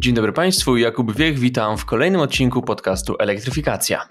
Dzień dobry Państwu, Jakub Wiech, witam w kolejnym odcinku podcastu Elektryfikacja.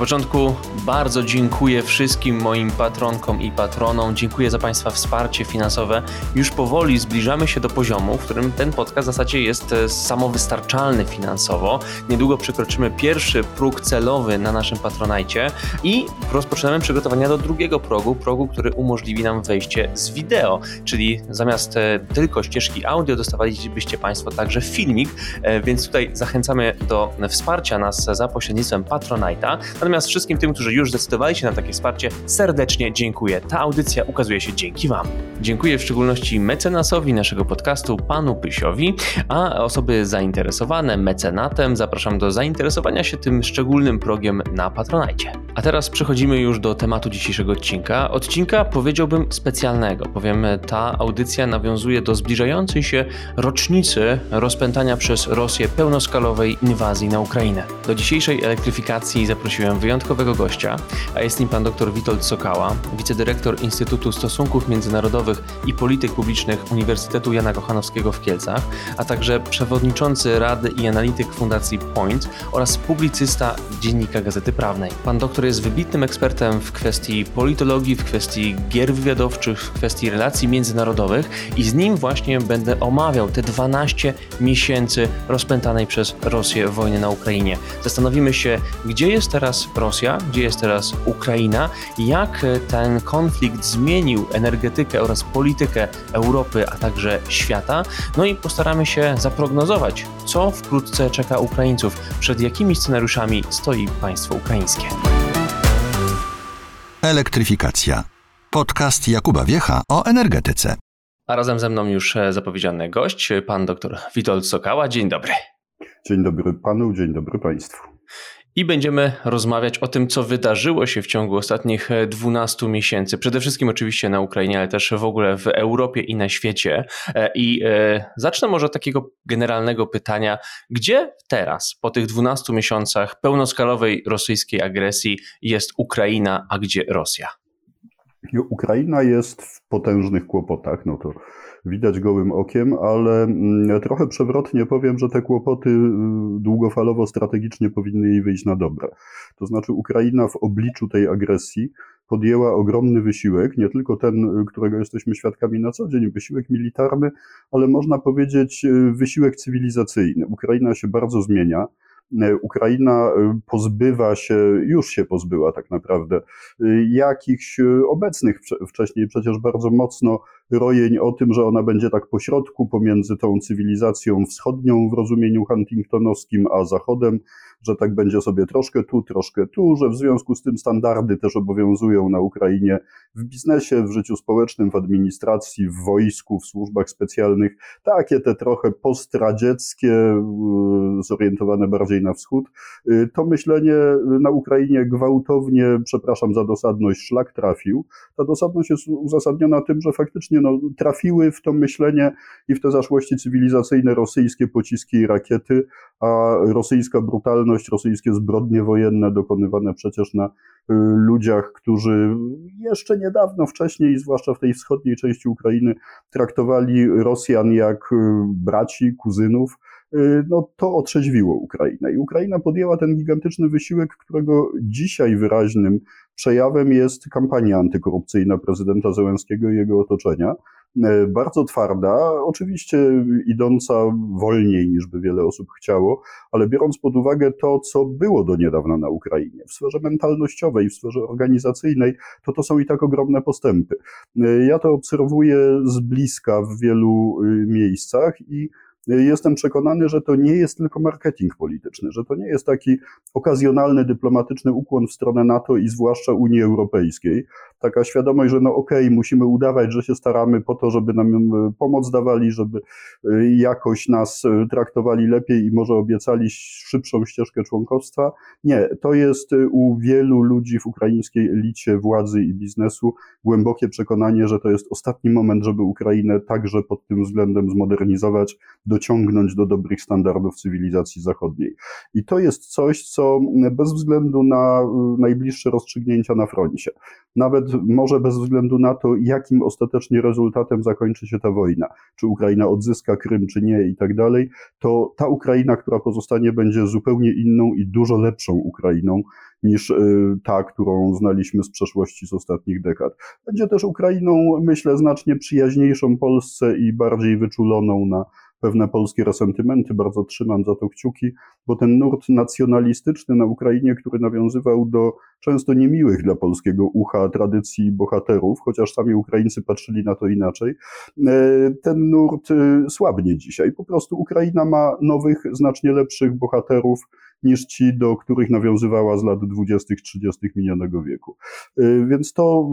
Początku bardzo dziękuję wszystkim moim patronkom i patronom. Dziękuję za Państwa wsparcie finansowe. Już powoli zbliżamy się do poziomu, w którym ten podcast w zasadzie jest e, samowystarczalny finansowo. Niedługo przekroczymy pierwszy próg celowy na naszym patronajcie i rozpoczynamy przygotowania do drugiego progu, progu, który umożliwi nam wejście z wideo, czyli zamiast e, tylko ścieżki audio dostawalibyście Państwo także filmik, e, więc tutaj zachęcamy do wsparcia nas za pośrednictwem Patronite'a. Natomiast wszystkim tym, którzy już zdecydowali się na takie wsparcie, serdecznie dziękuję. Ta audycja ukazuje się dzięki Wam. Dziękuję w szczególności mecenasowi naszego podcastu, panu Pysiowi, a osoby zainteresowane mecenatem zapraszam do zainteresowania się tym szczególnym progiem na Patronajcie. A teraz przechodzimy już do tematu dzisiejszego odcinka. Odcinka powiedziałbym specjalnego, bowiem ta audycja nawiązuje do zbliżającej się rocznicy rozpętania przez Rosję pełnoskalowej inwazji na Ukrainę. Do dzisiejszej elektryfikacji zaprosiłem wyjątkowego gościa, a jest nim pan dr Witold Sokała, wicedyrektor Instytutu Stosunków Międzynarodowych i Polityk Publicznych Uniwersytetu Jana Kochanowskiego w Kielcach, a także przewodniczący Rady i analityk Fundacji Point oraz publicysta Dziennika Gazety Prawnej. Pan doktor jest wybitnym ekspertem w kwestii politologii, w kwestii gier wywiadowczych, w kwestii relacji międzynarodowych i z nim właśnie będę omawiał te 12 miesięcy rozpętanej przez Rosję wojny na Ukrainie. Zastanowimy się, gdzie jest teraz Rosja, gdzie jest teraz Ukraina, jak ten konflikt zmienił energetykę oraz politykę Europy, a także świata. No i postaramy się zaprognozować, co wkrótce czeka Ukraińców, przed jakimi scenariuszami stoi państwo ukraińskie. Elektryfikacja. Podcast Jakuba Wiecha o energetyce. A razem ze mną już zapowiedziany gość, pan dr Witold Sokała. Dzień dobry. Dzień dobry panu, dzień dobry państwu i będziemy rozmawiać o tym, co wydarzyło się w ciągu ostatnich 12 miesięcy. Przede wszystkim oczywiście na Ukrainie, ale też w ogóle w Europie i na świecie. E, I e, zacznę może od takiego generalnego pytania, gdzie teraz, po tych 12 miesiącach pełnoskalowej rosyjskiej agresji, jest Ukraina, a gdzie Rosja? Ukraina jest w potężnych kłopotach, no to widać gołym okiem, ale mm, trochę przewrotnie powiem, że te kłopoty y, długofalowo strategicznie powinny jej wyjść na dobre. To znaczy Ukraina w obliczu tej agresji podjęła ogromny wysiłek, nie tylko ten, którego jesteśmy świadkami na co dzień, wysiłek militarny, ale można powiedzieć y, wysiłek cywilizacyjny. Ukraina się bardzo zmienia. Ukraina pozbywa się, już się pozbyła tak naprawdę, jakichś obecnych wcześniej przecież bardzo mocno rojeń o tym, że ona będzie tak pośrodku pomiędzy tą cywilizacją wschodnią w rozumieniu huntingtonowskim, a zachodem, że tak będzie sobie troszkę tu, troszkę tu, że w związku z tym standardy też obowiązują na Ukrainie w biznesie, w życiu społecznym, w administracji, w wojsku, w służbach specjalnych, takie te trochę postradzieckie, zorientowane bardziej na wschód. Y, to myślenie na Ukrainie gwałtownie, przepraszam za dosadność, szlak trafił. Ta dosadność jest uzasadniona tym, że faktycznie no, trafiły w to myślenie i w te zaszłości cywilizacyjne rosyjskie pociski i rakiety, a rosyjska brutalność, rosyjskie zbrodnie wojenne dokonywane przecież na y, ludziach, którzy jeszcze niedawno wcześniej, zwłaszcza w tej wschodniej części Ukrainy, traktowali Rosjan jak y, braci, kuzynów, no to otrzeźwiło Ukrainę. I Ukraina podjęła ten gigantyczny wysiłek, którego dzisiaj wyraźnym przejawem jest kampania antykorupcyjna prezydenta Zełenskiego i jego otoczenia. E, bardzo twarda, oczywiście idąca wolniej niż by wiele osób chciało, ale biorąc pod uwagę to, co było do niedawna na Ukrainie, w sferze mentalnościowej, w sferze organizacyjnej, to to są i tak ogromne postępy. E, ja to obserwuję z bliska w wielu y, miejscach i jestem przekonany, że to nie jest tylko marketing polityczny, że to nie jest taki okazjonalny dyplomatyczny ukłon w stronę NATO i zwłaszcza Unii Europejskiej. Taka świadomość, że no okej, okay, musimy udawać, że się staramy po to, żeby nam e, pomoc dawali, żeby e, jakoś nas e, traktowali lepiej i może obiecali szybszą ścieżkę członkostwa. Nie, to jest u wielu ludzi w ukraińskiej elicie władzy i biznesu głębokie przekonanie, że to jest ostatni moment, żeby Ukrainę także pod tym względem zmodernizować, dociągnąć do dobrych standardów cywilizacji zachodniej. I to jest coś, co bez względu na najbliższe rozstrzygnięcia na froncie, nawet może bez względu na to, jakim ostatecznie rezultatem zakończy się ta wojna, czy Ukraina odzyska Krym, czy nie i tak dalej, to ta Ukraina, która pozostanie, będzie zupełnie inną i dużo lepszą Ukrainą niż y, ta, którą znaliśmy z przeszłości z ostatnich dekad. Będzie też Ukrainą, myślę, znacznie przyjaźniejszą Polsce i bardziej wyczuloną na pewne polskie resentymenty, bardzo trzymam za to kciuki, bo ten nurt nacjonalistyczny na Ukrainie, który nawiązywał do często niemiłych dla polskiego ucha tradycji bohaterów, chociaż sami Ukraińcy patrzyli na to inaczej, e, ten nurt e, słabnie dzisiaj. Po prostu Ukraina ma nowych, znacznie lepszych bohaterów, niż ci, do których nawiązywała z lat 20-30 minionego wieku. Y, więc to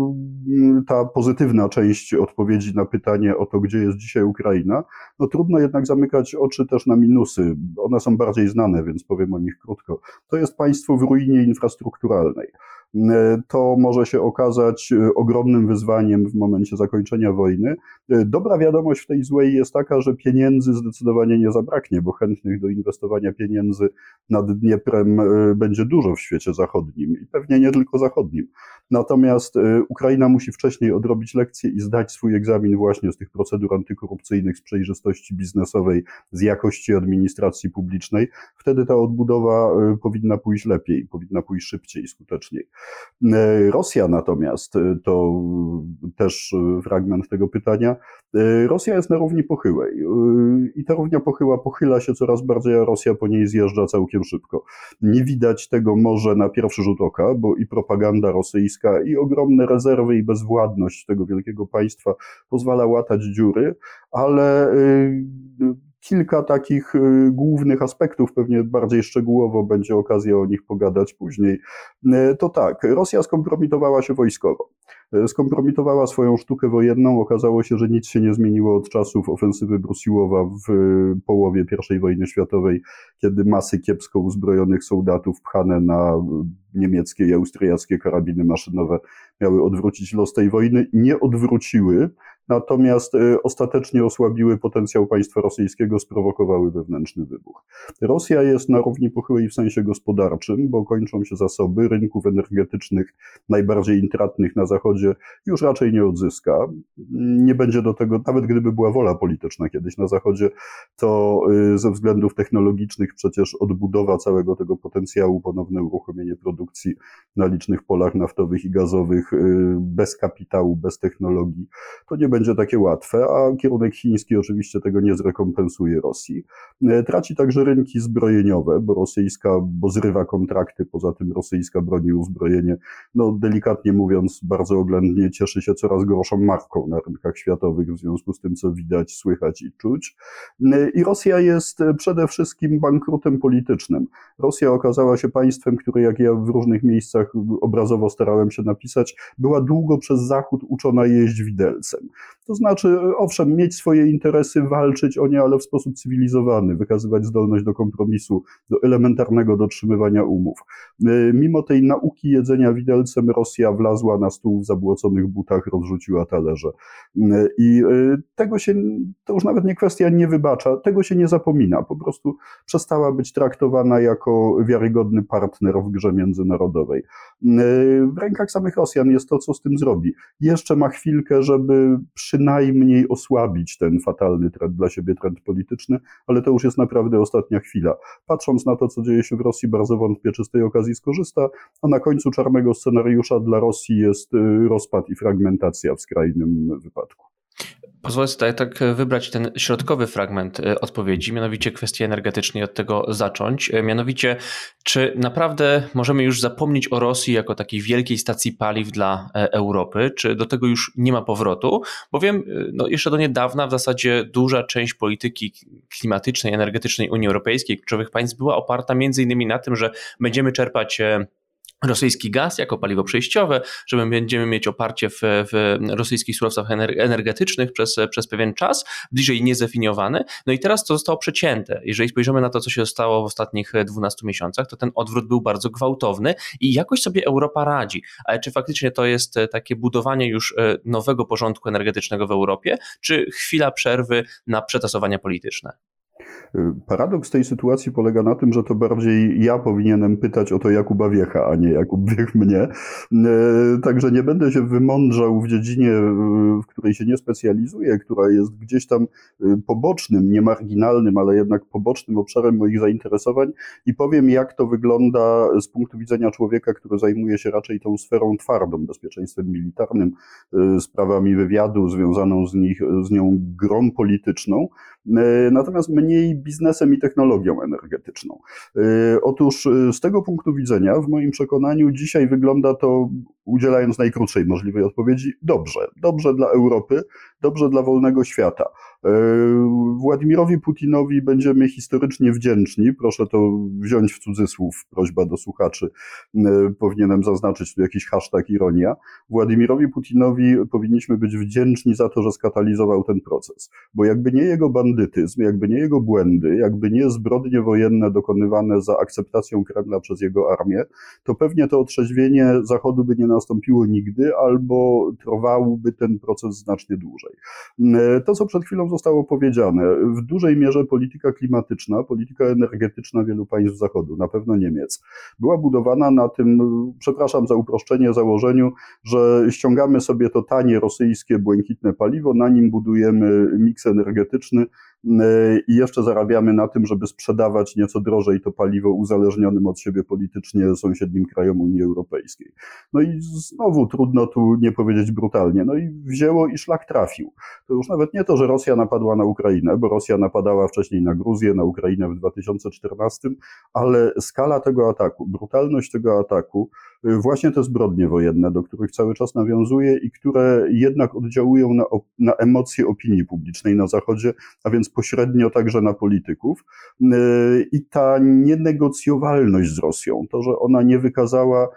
mm, ta pozytywna część odpowiedzi na pytanie o to, gdzie jest dzisiaj Ukraina. No trudno jednak zamykać oczy też na minusy. One są bardziej znane, więc powiem o nich krótko. To jest państwo w ruinie infrastrukturalnej. E, to może się okazać e, ogromnym wyzwaniem w momencie zakończenia wojny. E, dobra wiadomość w tej złej jest taka, że pieniędzy zdecydowanie nie zabraknie, bo chętnych do inwestowania pieniędzy nad Dnieprem będzie dużo w świecie zachodnim i pewnie nie tylko zachodnim. Natomiast Ukraina musi wcześniej odrobić lekcję i zdać swój egzamin właśnie z tych procedur antykorupcyjnych, z przejrzystości biznesowej, z jakości administracji publicznej. Wtedy ta odbudowa powinna pójść lepiej, powinna pójść szybciej, skuteczniej. E, Rosja natomiast, e, to też e, fragment tego pytania, Rosja jest na równi pochyłej i ta równia pochyła pochyla się coraz bardziej, a Rosja po niej zjeżdża całkiem szybko. Nie widać tego może na pierwszy rzut oka, bo i propaganda rosyjska, i ogromne rezerwy, i bezwładność tego wielkiego państwa pozwala łatać dziury, ale kilka takich y, głównych aspektów, pewnie bardziej szczegółowo będzie okazja o nich pogadać później. Y, to tak, Rosja skompromitowała się wojskowo. Y, skompromitowała swoją sztukę wojenną. Okazało się, że nic się nie zmieniło od czasów ofensywy Brusiłowa w połowie I wojny światowej, kiedy masy kiepsko uzbrojonych soldatów pchane na niemieckie i austriackie karabiny maszynowe miały odwrócić los tej wojny. Nie odwróciły natomiast y, ostatecznie osłabiły potencjał państwa rosyjskiego, sprowokowały wewnętrzny wybuch. Rosja jest na równi pochyłej w sensie gospodarczym, bo kończą się zasoby rynków energetycznych najbardziej intratnych na Zachodzie już raczej nie odzyska. Nie będzie do tego, nawet gdyby była wola polityczna kiedyś na Zachodzie, to y, ze względów technologicznych przecież odbudowa całego tego potencjału, ponowne uruchomienie produkcji na licznych polach naftowych i gazowych y, bez kapitału, bez technologii, to nie będzie będzie takie łatwe, a kierunek chiński oczywiście tego nie zrekompensuje Rosji. E, traci także rynki zbrojeniowe, bo rosyjska, bo zrywa kontrakty, poza tym rosyjska broni uzbrojenie, no delikatnie mówiąc, bardzo oględnie cieszy się coraz gorszą marką na rynkach światowych w związku z tym, co widać, słychać i czuć. E, I Rosja jest przede wszystkim bankrutem politycznym. Rosja okazała się państwem, które, jak ja w różnych miejscach obrazowo starałem się napisać, była długo przez Zachód uczona jeść widelcem. To znaczy, owszem, mieć swoje interesy, walczyć o nie, ale w sposób cywilizowany, wykazywać zdolność do kompromisu, do elementarnego dotrzymywania umów. E, mimo tej nauki jedzenia widelcem, Rosja wlazła na stół w zabłoconych butach, rozrzuciła talerze. E, I e, tego się, to już nawet nie kwestia nie wybacza, tego się nie zapomina. Po prostu przestała być traktowana jako wiarygodny partner w grze międzynarodowej. W rękach samych Rosjan jest to, co z tym zrobi. Jeszcze ma chwilkę, żeby przynajmniej osłabić ten fatalny trend dla siebie, trend polityczny, ale to już jest naprawdę ostatnia chwila. Patrząc na to, co dzieje się w Rosji, bardzo wątpię, czy z tej okazji skorzysta, a na końcu czarnego scenariusza dla Rosji jest y, rozpad i fragmentacja w skrajnym wypadku. Pozwolę sobie tak wybrać ten środkowy fragment e, odpowiedzi, mianowicie kwestii energetycznej, od tego zacząć. E, mianowicie, czy naprawdę możemy już zapomnieć o Rosji jako takiej wielkiej stacji paliw dla e, Europy? Czy do tego już nie ma powrotu? Bowiem no, jeszcze do niedawna w zasadzie duża część polityki klimatycznej, energetycznej Unii Europejskiej, kluczowych państw była oparta między innymi na tym, że będziemy czerpać rosyjski gaz jako paliwo przejściowe, że będziemy mieć oparcie w, w rosyjskich surowcach energetycznych przez, przez pewien czas, bliżej niezdefiniowane. No i teraz to zostało przecięte. Jeżeli spojrzymy na to, co się stało w ostatnich 12 miesiącach, to ten odwrót był bardzo gwałtowny i jakoś sobie Europa radzi. Ale czy faktycznie to jest takie budowanie już e, nowego porządku energetycznego w Europie, czy chwila przerwy na przetasowania polityczne? Paradoks tej sytuacji polega na tym, że to bardziej ja powinienem pytać o to Jakuba Wiecha, a nie Jakub Wiech mnie. E, także nie będę się wymądrzał w dziedzinie, w której się nie specjalizuję, która jest gdzieś tam e, pobocznym, nie marginalnym, ale jednak pobocznym obszarem moich zainteresowań i powiem, jak to wygląda z punktu widzenia człowieka, który zajmuje się raczej tą sferą twardą, bezpieczeństwem militarnym, e, sprawami wywiadu, związaną z, nich, z nią grą polityczną. Natomiast mniej biznesem i technologią energetyczną. Y, otóż y, z tego punktu widzenia, w moim przekonaniu, dzisiaj wygląda to, udzielając najkrótszej możliwej odpowiedzi, dobrze. Dobrze dla Europy, dobrze dla wolnego świata. E, Władimirowi Putinowi będziemy historycznie wdzięczni. Proszę to wziąć w cudzysłów, prośba do słuchaczy. E, powinienem zaznaczyć tu jakiś hashtag ironia. Władimirowi Putinowi powinniśmy być wdzięczni za to, że skatalizował ten proces. Bo jakby nie jego bandytyzm, jakby nie jego błędy, jakby nie zbrodnie wojenne dokonywane za akceptacją Kremla przez jego armię, to pewnie to otrzeźwienie Zachodu by nie nastąpiło nigdy, albo trwałby ten proces znacznie dłużej. E, to, co przed chwilą zostało powiedziane, w dużej mierze polityka klimatyczna, polityka energetyczna wielu państw Zachodu, na pewno Niemiec, była budowana na tym, przepraszam za uproszczenie, założeniu, że ściągamy sobie to tanie rosyjskie błękitne paliwo, na nim budujemy miks energetyczny, i jeszcze zarabiamy na tym, żeby sprzedawać nieco drożej to paliwo uzależnionym od siebie politycznie sąsiednim krajom Unii Europejskiej. No i znowu trudno tu nie powiedzieć brutalnie, no i wzięło i szlak trafił. To już nawet nie to, że Rosja napadła na Ukrainę, bo Rosja napadała wcześniej na Gruzję, na Ukrainę w 2014, ale skala tego ataku, brutalność tego ataku, y, właśnie te zbrodnie wojenne, do których cały czas nawiązuje i które jednak oddziałują na, na emocje opinii publicznej na Zachodzie, a więc pośrednio także na polityków. Y, I ta nienegocjowalność z Rosją, to, że ona nie wykazała y,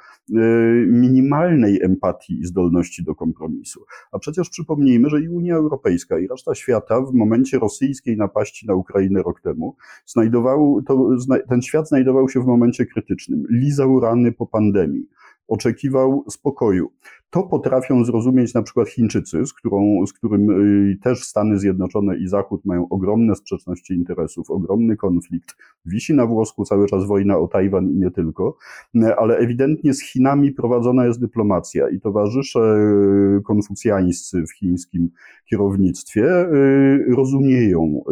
minimalnej empatii i zdolności do kompromisu. A przecież przypomnijmy, że i Unia Europejska, i reszta świata w momencie rosyjskiej napaści na Ukrainę rok temu, znajdował, to, ten świat znajdował się w momencie krytycznym. Lizał rany po pandemii oczekiwał spokoju. To potrafią zrozumieć na przykład Chińczycy, z, którą, z którym y, też Stany Zjednoczone i Zachód mają ogromne sprzeczności interesów, ogromny konflikt. Wisi na włosku cały czas wojna o Tajwan i nie tylko, ale ewidentnie z Chinami prowadzona jest dyplomacja i towarzysze y, konfucjańscy w chińskim kierownictwie y, rozumieją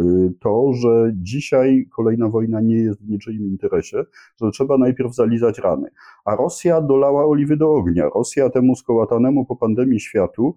to, że dzisiaj kolejna wojna nie jest w niczyim interesie, że trzeba najpierw zalizać rany. A Rosja dolała oliwy do ognia. Rosja temu skołatanemu po pandemii światu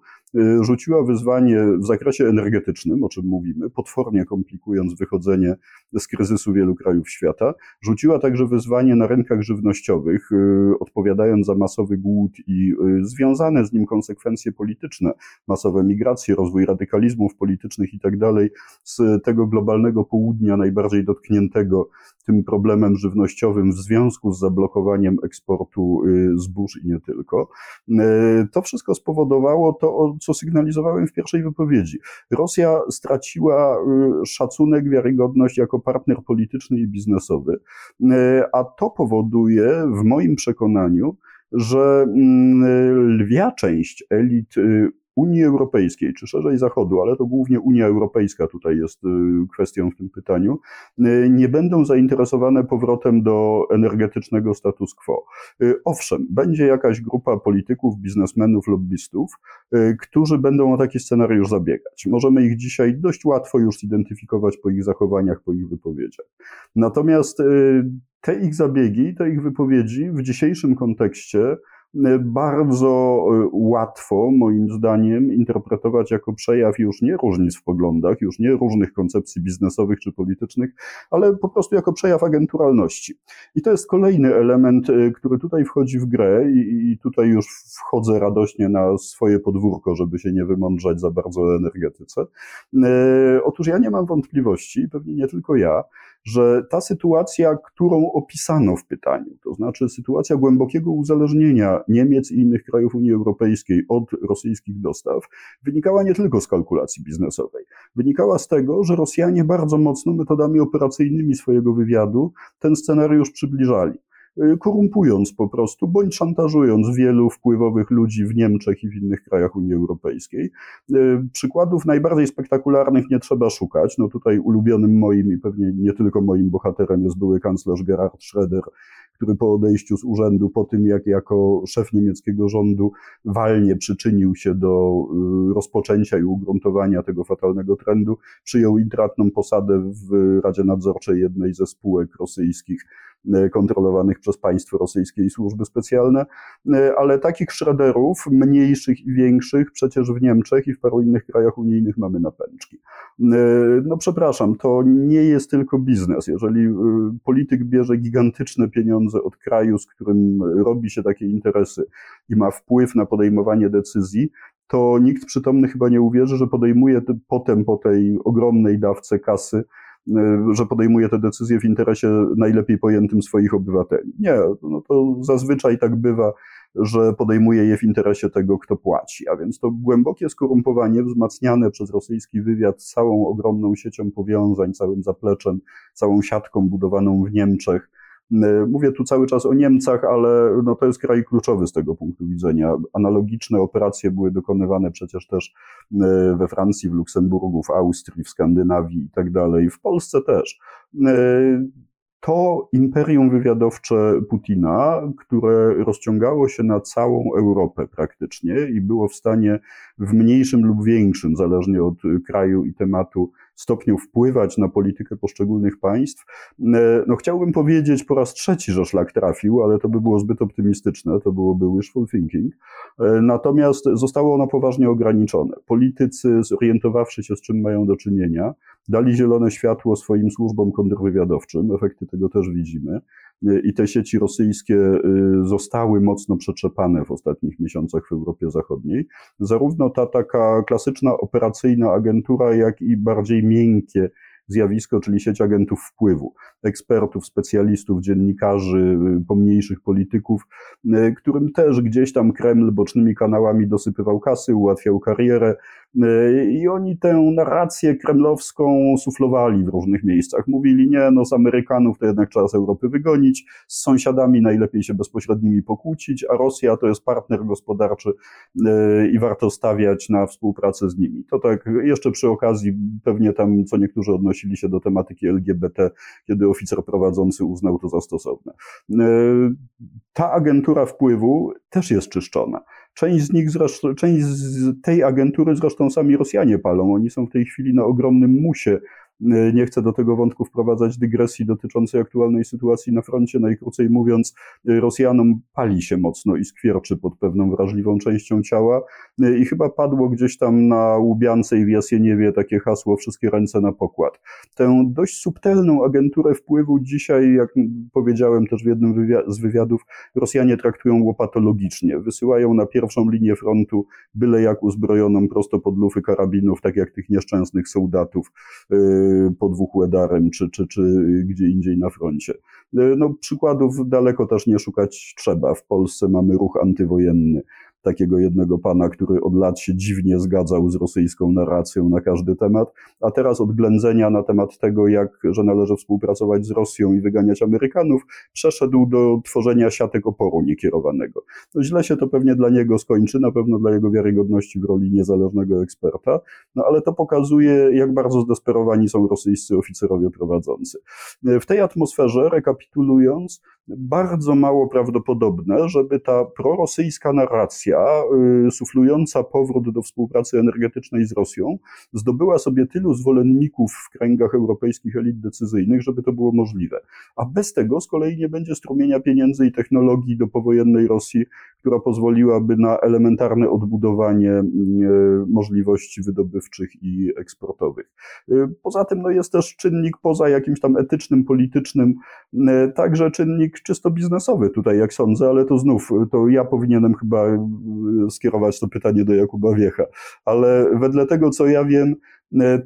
rzuciła wyzwanie w zakresie energetycznym, o czym mówimy, potwornie komplikując wychodzenie z kryzysu wielu krajów świata. Rzuciła także wyzwanie na rynkach żywnościowych, y, odpowiadając za masowy głód i y, związane z nim konsekwencje polityczne, masowe migracje, rozwój radykalizmów politycznych i tak dalej, z tego globalnego południa najbardziej dotkniętego tym problemem żywnościowym w związku z zablokowaniem eksportu zbóż i nie tylko. To wszystko spowodowało to, co sygnalizowałem w pierwszej wypowiedzi. Rosja straciła y, szacunek, wiarygodność jako partner polityczny i biznesowy, y, a to powoduje w moim przekonaniu, że mm, lwia część elit y, Unii Europejskiej, czy szerzej Zachodu, ale to głównie Unia Europejska tutaj jest y, kwestią w tym pytaniu, y, nie będą zainteresowane powrotem do energetycznego status quo. Y, owszem, będzie jakaś grupa polityków, biznesmenów, lobbystów, którzy będą o taki scenariusz zabiegać. Możemy ich dzisiaj dość łatwo już zidentyfikować po ich zachowaniach, po ich wypowiedziach. Natomiast te ich zabiegi, te ich wypowiedzi w dzisiejszym kontekście bardzo y, łatwo, moim zdaniem, interpretować jako przejaw już nie różnic w poglądach, już nie różnych koncepcji biznesowych czy politycznych, ale po prostu jako przejaw agenturalności. I to jest kolejny element, y, który tutaj wchodzi w grę i, tutaj już wchodzę radośnie na swoje podwórko, żeby się nie wymądrzać za bardzo o energetyce. Y, otóż ja nie mam wątpliwości, pewnie nie tylko ja, że ta sytuacja, którą opisano w pytaniu, to znaczy sytuacja głębokiego uzależnienia Niemiec i innych krajów Unii Europejskiej od rosyjskich dostaw, wynikała nie tylko z kalkulacji biznesowej. Wynikała z tego, że Rosjanie bardzo mocno metodami operacyjnymi swojego wywiadu ten scenariusz przybliżali. Y, korumpując po prostu, bądź szantażując wielu wpływowych ludzi w Niemczech i w innych krajach Unii Europejskiej. Y, przykładów najbardziej spektakularnych nie trzeba szukać. No tutaj ulubionym moim i pewnie nie tylko moim bohaterem jest były kanclerz Gerhard Schröder, który po odejściu z urzędu, po tym jak jako szef niemieckiego rządu walnie przyczynił się do y, rozpoczęcia i ugruntowania tego fatalnego trendu, przyjął intratną posadę w Radzie Nadzorczej jednej ze spółek rosyjskich kontrolowanych przez państwo rosyjskie i służby specjalne, e, ale takich szraderów, mniejszych i większych, przecież w Niemczech i w paru innych krajach unijnych mamy na pęczki. E, no przepraszam, to nie jest tylko biznes. Jeżeli polityk bierze gigantyczne pieniądze od kraju, z którym robi się takie interesy i ma wpływ na podejmowanie decyzji, to nikt przytomny chyba nie uwierzy, że podejmuje potem po tej ogromnej dawce kasy że podejmuje te decyzje w interesie najlepiej pojętym swoich obywateli. Nie, no to zazwyczaj tak bywa, że podejmuje je w interesie tego, kto płaci. A więc to głębokie skorumpowanie, wzmacniane przez rosyjski wywiad całą ogromną siecią powiązań, całym zapleczem, całą siatką budowaną w Niemczech, mówię tu cały czas o Niemcach, ale no to jest kraj kluczowy z tego punktu widzenia. Analogiczne operacje były dokonywane przecież też e, we Francji, w Luksemburgu, w Austrii, w Skandynawii i tak dalej, w Polsce też. E, to imperium wywiadowcze Putina, które rozciągało się na całą Europę praktycznie i było w stanie w mniejszym lub większym, zależnie od kraju i tematu, stopniu wpływać na politykę poszczególnych państw. E, no chciałbym powiedzieć po raz trzeci, że szlak trafił, ale to by było zbyt optymistyczne, to byłoby wishful thinking. E, natomiast zostało ono poważnie ograniczone. Politycy, zorientowawszy się, z czym mają do czynienia, dali zielone światło swoim służbom kontrwywiadowczym. Efekty tego też widzimy i te sieci rosyjskie y, zostały mocno przetrzepane w ostatnich miesiącach w Europie Zachodniej. Zarówno ta taka klasyczna operacyjna agentura, jak i bardziej miękkie zjawisko, czyli sieć agentów wpływu, ekspertów, specjalistów, dziennikarzy, y, pomniejszych polityków, y, którym też gdzieś tam Kreml bocznymi kanałami dosypywał kasy, ułatwiał karierę, I oni tę narrację kremlowską suflowali w różnych miejscach. Mówili, nie, no z Amerykanów to jednak trzeba z Europy wygonić, z sąsiadami najlepiej się bezpośrednimi pokłócić, a Rosja to jest partner gospodarczy e, i warto stawiać na współpracę z nimi. To tak jeszcze przy okazji, pewnie tam co niektórzy odnosili się do tematyki LGBT, kiedy oficer prowadzący uznał to za stosowne. E, ta agentura wpływu też jest czyszczona. Część z nich zresztą, część z tej agentury zresztą sami Rosjanie palą. Oni są w tej chwili na ogromnym musie nie chcę do tego wątku wprowadzać dygresji dotyczącej aktualnej sytuacji na froncie. Najkrócej mówiąc, e, Rosjanom pali się mocno i skwierczy pod pewną wrażliwą częścią ciała. E, I chyba padło gdzieś tam na Łubiance i w Jasieniewie takie hasło wszystkie ręce na pokład. Tę dość subtelną agenturę wpływu dzisiaj, jak powiedziałem też w jednym z wywiadów, Rosjanie traktują łopatologicznie. Wysyłają na pierwszą linię frontu byle jak uzbrojoną prosto pod lufy karabinów, tak jak tych nieszczęsnych soldatów pod Wuchłedarem czy, czy, czy gdzie indziej na froncie. No, przykładów daleko też nie szukać trzeba. W Polsce mamy ruch antywojenny takiego jednego pana, który od lat się dziwnie zgadzał z rosyjską narracją na każdy temat, a teraz od ględzenia na temat tego, jak, że należy współpracować z Rosją i wyganiać Amerykanów, przeszedł do tworzenia siatek oporu niekierowanego. No źle się to pewnie dla niego skończy, na pewno dla jego wiarygodności w roli niezależnego eksperta, no ale to pokazuje, jak bardzo zdesperowani są rosyjscy oficerowie prowadzący. W tej atmosferze, rekapitulując, bardzo mało prawdopodobne, żeby ta prorosyjska narracja, y, suflująca powrót do współpracy energetycznej z Rosją, zdobyła sobie tylu zwolenników w kręgach europejskich elit decyzyjnych, żeby to było możliwe. A bez tego z kolei nie będzie strumienia pieniędzy i technologii do powojennej Rosji, która pozwoliłaby na elementarne odbudowanie y, możliwości wydobywczych i eksportowych. Y, poza tym no, jest też czynnik poza jakimś tam etycznym, politycznym, także czynnik czysto biznesowy tutaj, jak sądzę, ale to znów, to ja powinienem chyba skierować to pytanie do Jakuba Wiecha. Ale wedle tego, co ja wiem,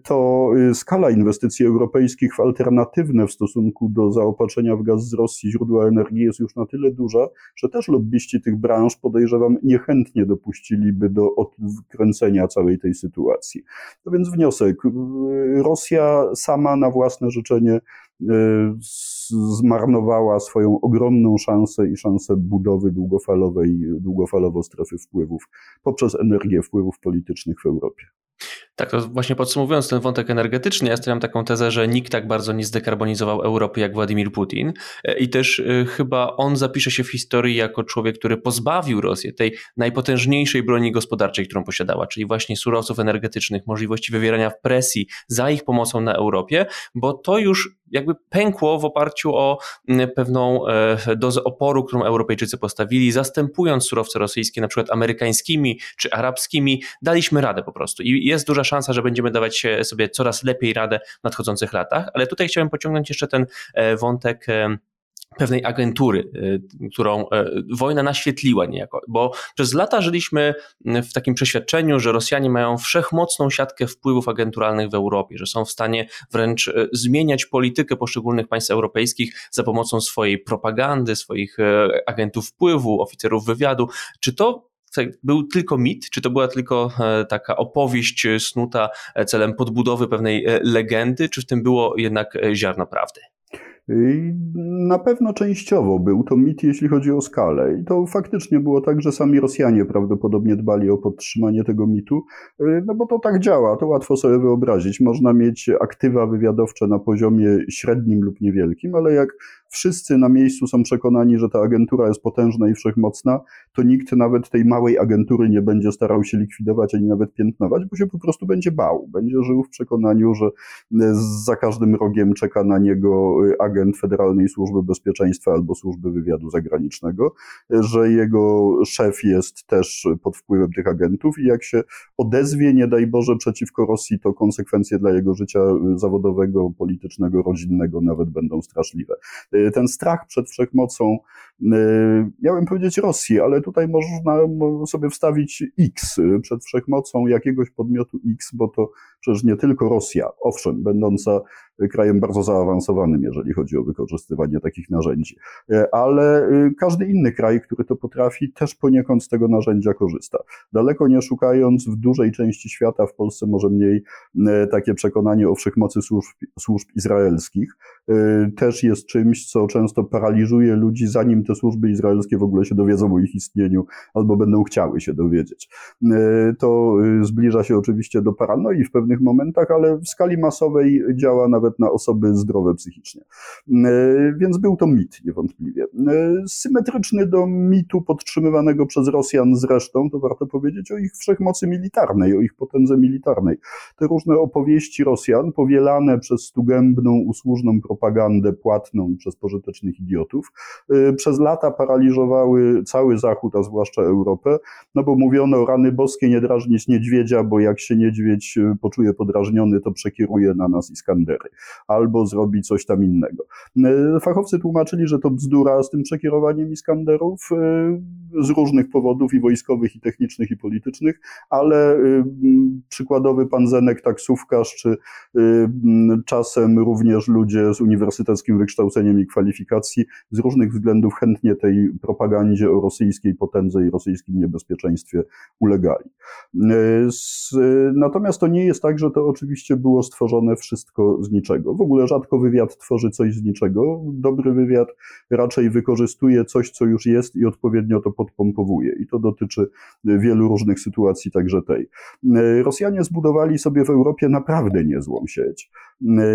to skala inwestycji europejskich w alternatywne w stosunku do zaopatrzenia w gaz z Rosji źródła energii jest już na tyle duża, że też lobbyści tych branż podejrzewam niechętnie dopuściliby do odkręcenia całej tej sytuacji. No więc wniosek, Rosja sama na własne życzenie zmarnowała swoją ogromną szansę i szansę budowy długofalowej, długofalowo strefy wpływów poprzez energię wpływów politycznych w Europie. Tak, to właśnie podsumowując ten wątek energetyczny, ja stawiam taką tezę, że nikt tak bardzo nie zdekarbonizował Europy jak Władimir Putin. E, i też e, chyba on zapisze się w historii jako człowiek, który pozbawił Rosję tej najpotężniejszej broni gospodarczej, którą posiadała, czyli właśnie surowców energetycznych, możliwości wywierania presji za ich pomocą na Europie, bo to już jakby pękło w oparciu o pewną e, dozę oporu, którą Europejczycy postawili, zastępując surowce rosyjskie na przykład amerykańskimi czy arabskimi, daliśmy radę po prostu i jest duża szansa, że będziemy dawać sobie coraz lepiej radę w nadchodzących latach, ale tutaj chciałem pociągnąć jeszcze ten e, wątek e, pewnej agentury, e, którą wojna naświetliła niejako, bo przez lata żyliśmy w takim przeświadczeniu, że Rosjanie mają wszechmocną siatkę wpływów agenturalnych w Europie, że są w stanie wręcz zmieniać politykę poszczególnych państw europejskich za pomocą swojej propagandy, swoich agentów wpływu, oficerów wywiadu. Czy to był tylko mit, czy to była tylko e, taka opowieść snuta e, celem podbudowy pewnej e, legendy, czy w tym było jednak ziarno prawdy? Na pewno częściowo był to mit, jeśli chodzi o skalę. I to faktycznie było tak, że sami Rosjanie prawdopodobnie dbali o podtrzymanie tego mitu, no bo to tak działa, to łatwo sobie wyobrazić. Można mieć aktywa wywiadowcze na poziomie średnim lub niewielkim, ale jak wszyscy na miejscu są przekonani, że ta agentura jest potężna i wszechmocna, to nikt nawet tej małej agentury nie będzie starał się likwidować ani nawet piętnować, bo się po prostu będzie bał. Będzie żył w przekonaniu, że za każdym rogiem czeka na niego agent Federalnej Służby Bezpieczeństwa albo Służby Wywiadu Zagranicznego, że jego szef jest też pod wpływem tych agentów i jak się odezwie, nie daj Boże, przeciwko Rosji, to konsekwencje dla jego życia zawodowego, politycznego, rodzinnego nawet będą straszliwe ten strach przed wszechmocą, y, miałem powiedzieć Rosji, ale tutaj można sobie wstawić X przed wszechmocą jakiegoś podmiotu X, bo to przecież nie tylko Rosja, owszem, będąca krajem bardzo zaawansowanym, jeżeli chodzi o wykorzystywanie takich narzędzi. E, ale y, każdy inny kraj, który to potrafi, też poniekąd z tego narzędzia korzysta. Daleko nie szukając, w dużej części świata, w Polsce może mniej, e, takie przekonanie o wszechmocy służb, służb izraelskich e, też jest czymś, co często paraliżuje ludzi, zanim te służby izraelskie w ogóle się dowiedzą o ich istnieniu albo będą chciały się dowiedzieć. To y, zbliża się oczywiście do paranoi w pewnych momentach, ale w skali masowej działa nawet nawet na osoby zdrowe psychicznie. E, więc był to mit, niewątpliwie. E, symetryczny do mitu podtrzymywanego przez Rosjan zresztą, to warto powiedzieć o ich wszechmocy militarnej, o ich potędze militarnej. Te różne opowieści Rosjan, powielane przez stugębną, usłużną propagandę płatną i przez pożytecznych idiotów, e, przez lata paraliżowały cały Zachód, a zwłaszcza Europę, no bo mówiono, rany boskie nie drażnić niedźwiedzia, bo jak się niedźwiedź poczuje podrażniony, to przekieruje na nas Iskandery albo zrobi coś tam innego. E, fachowcy tłumaczyli, że to bzdura z tym przekierowaniem Iskanderów e, z różnych powodów i wojskowych, i technicznych, i politycznych, ale e, przykładowy pan Zenek, taksówkarz, czy czasem również ludzie z uniwersyteckim wykształceniem i kwalifikacji z różnych względów chętnie tej propagandzie o rosyjskiej potędze i rosyjskim niebezpieczeństwie ulegali. Natomiast to nie jest tak, że to oczywiście było stworzone wszystko z niczego niczego. W ogóle rzadko wywiad tworzy coś z niczego. Dobry wywiad raczej wykorzystuje coś, co już jest i odpowiednio to podpompowuje. I to dotyczy wielu różnych sytuacji, także tej. Rosjanie zbudowali sobie w Europie naprawdę niezłą sieć.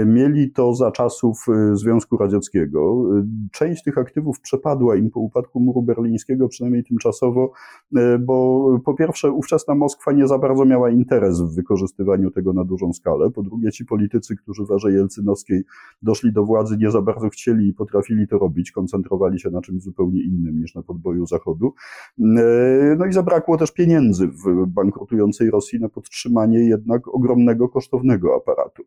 Mieli to za czasów y, Związku Radzieckiego. Część tych aktywów przepadła im po upadku muru berlińskiego, przynajmniej tymczasowo, y, bo po pierwsze ówczesna Moskwa nie za bardzo miała interes w wykorzystywaniu tego na dużą skalę. Po drugie ci politycy, którzy wyżej jelcynowskiej doszli do władzy, nie za bardzo chcieli i potrafili to robić, koncentrowali się na czymś zupełnie innym niż na podboju Zachodu. No i zabrakło też pieniędzy w bankrutującej Rosji na podtrzymanie jednak ogromnego, kosztownego aparatu.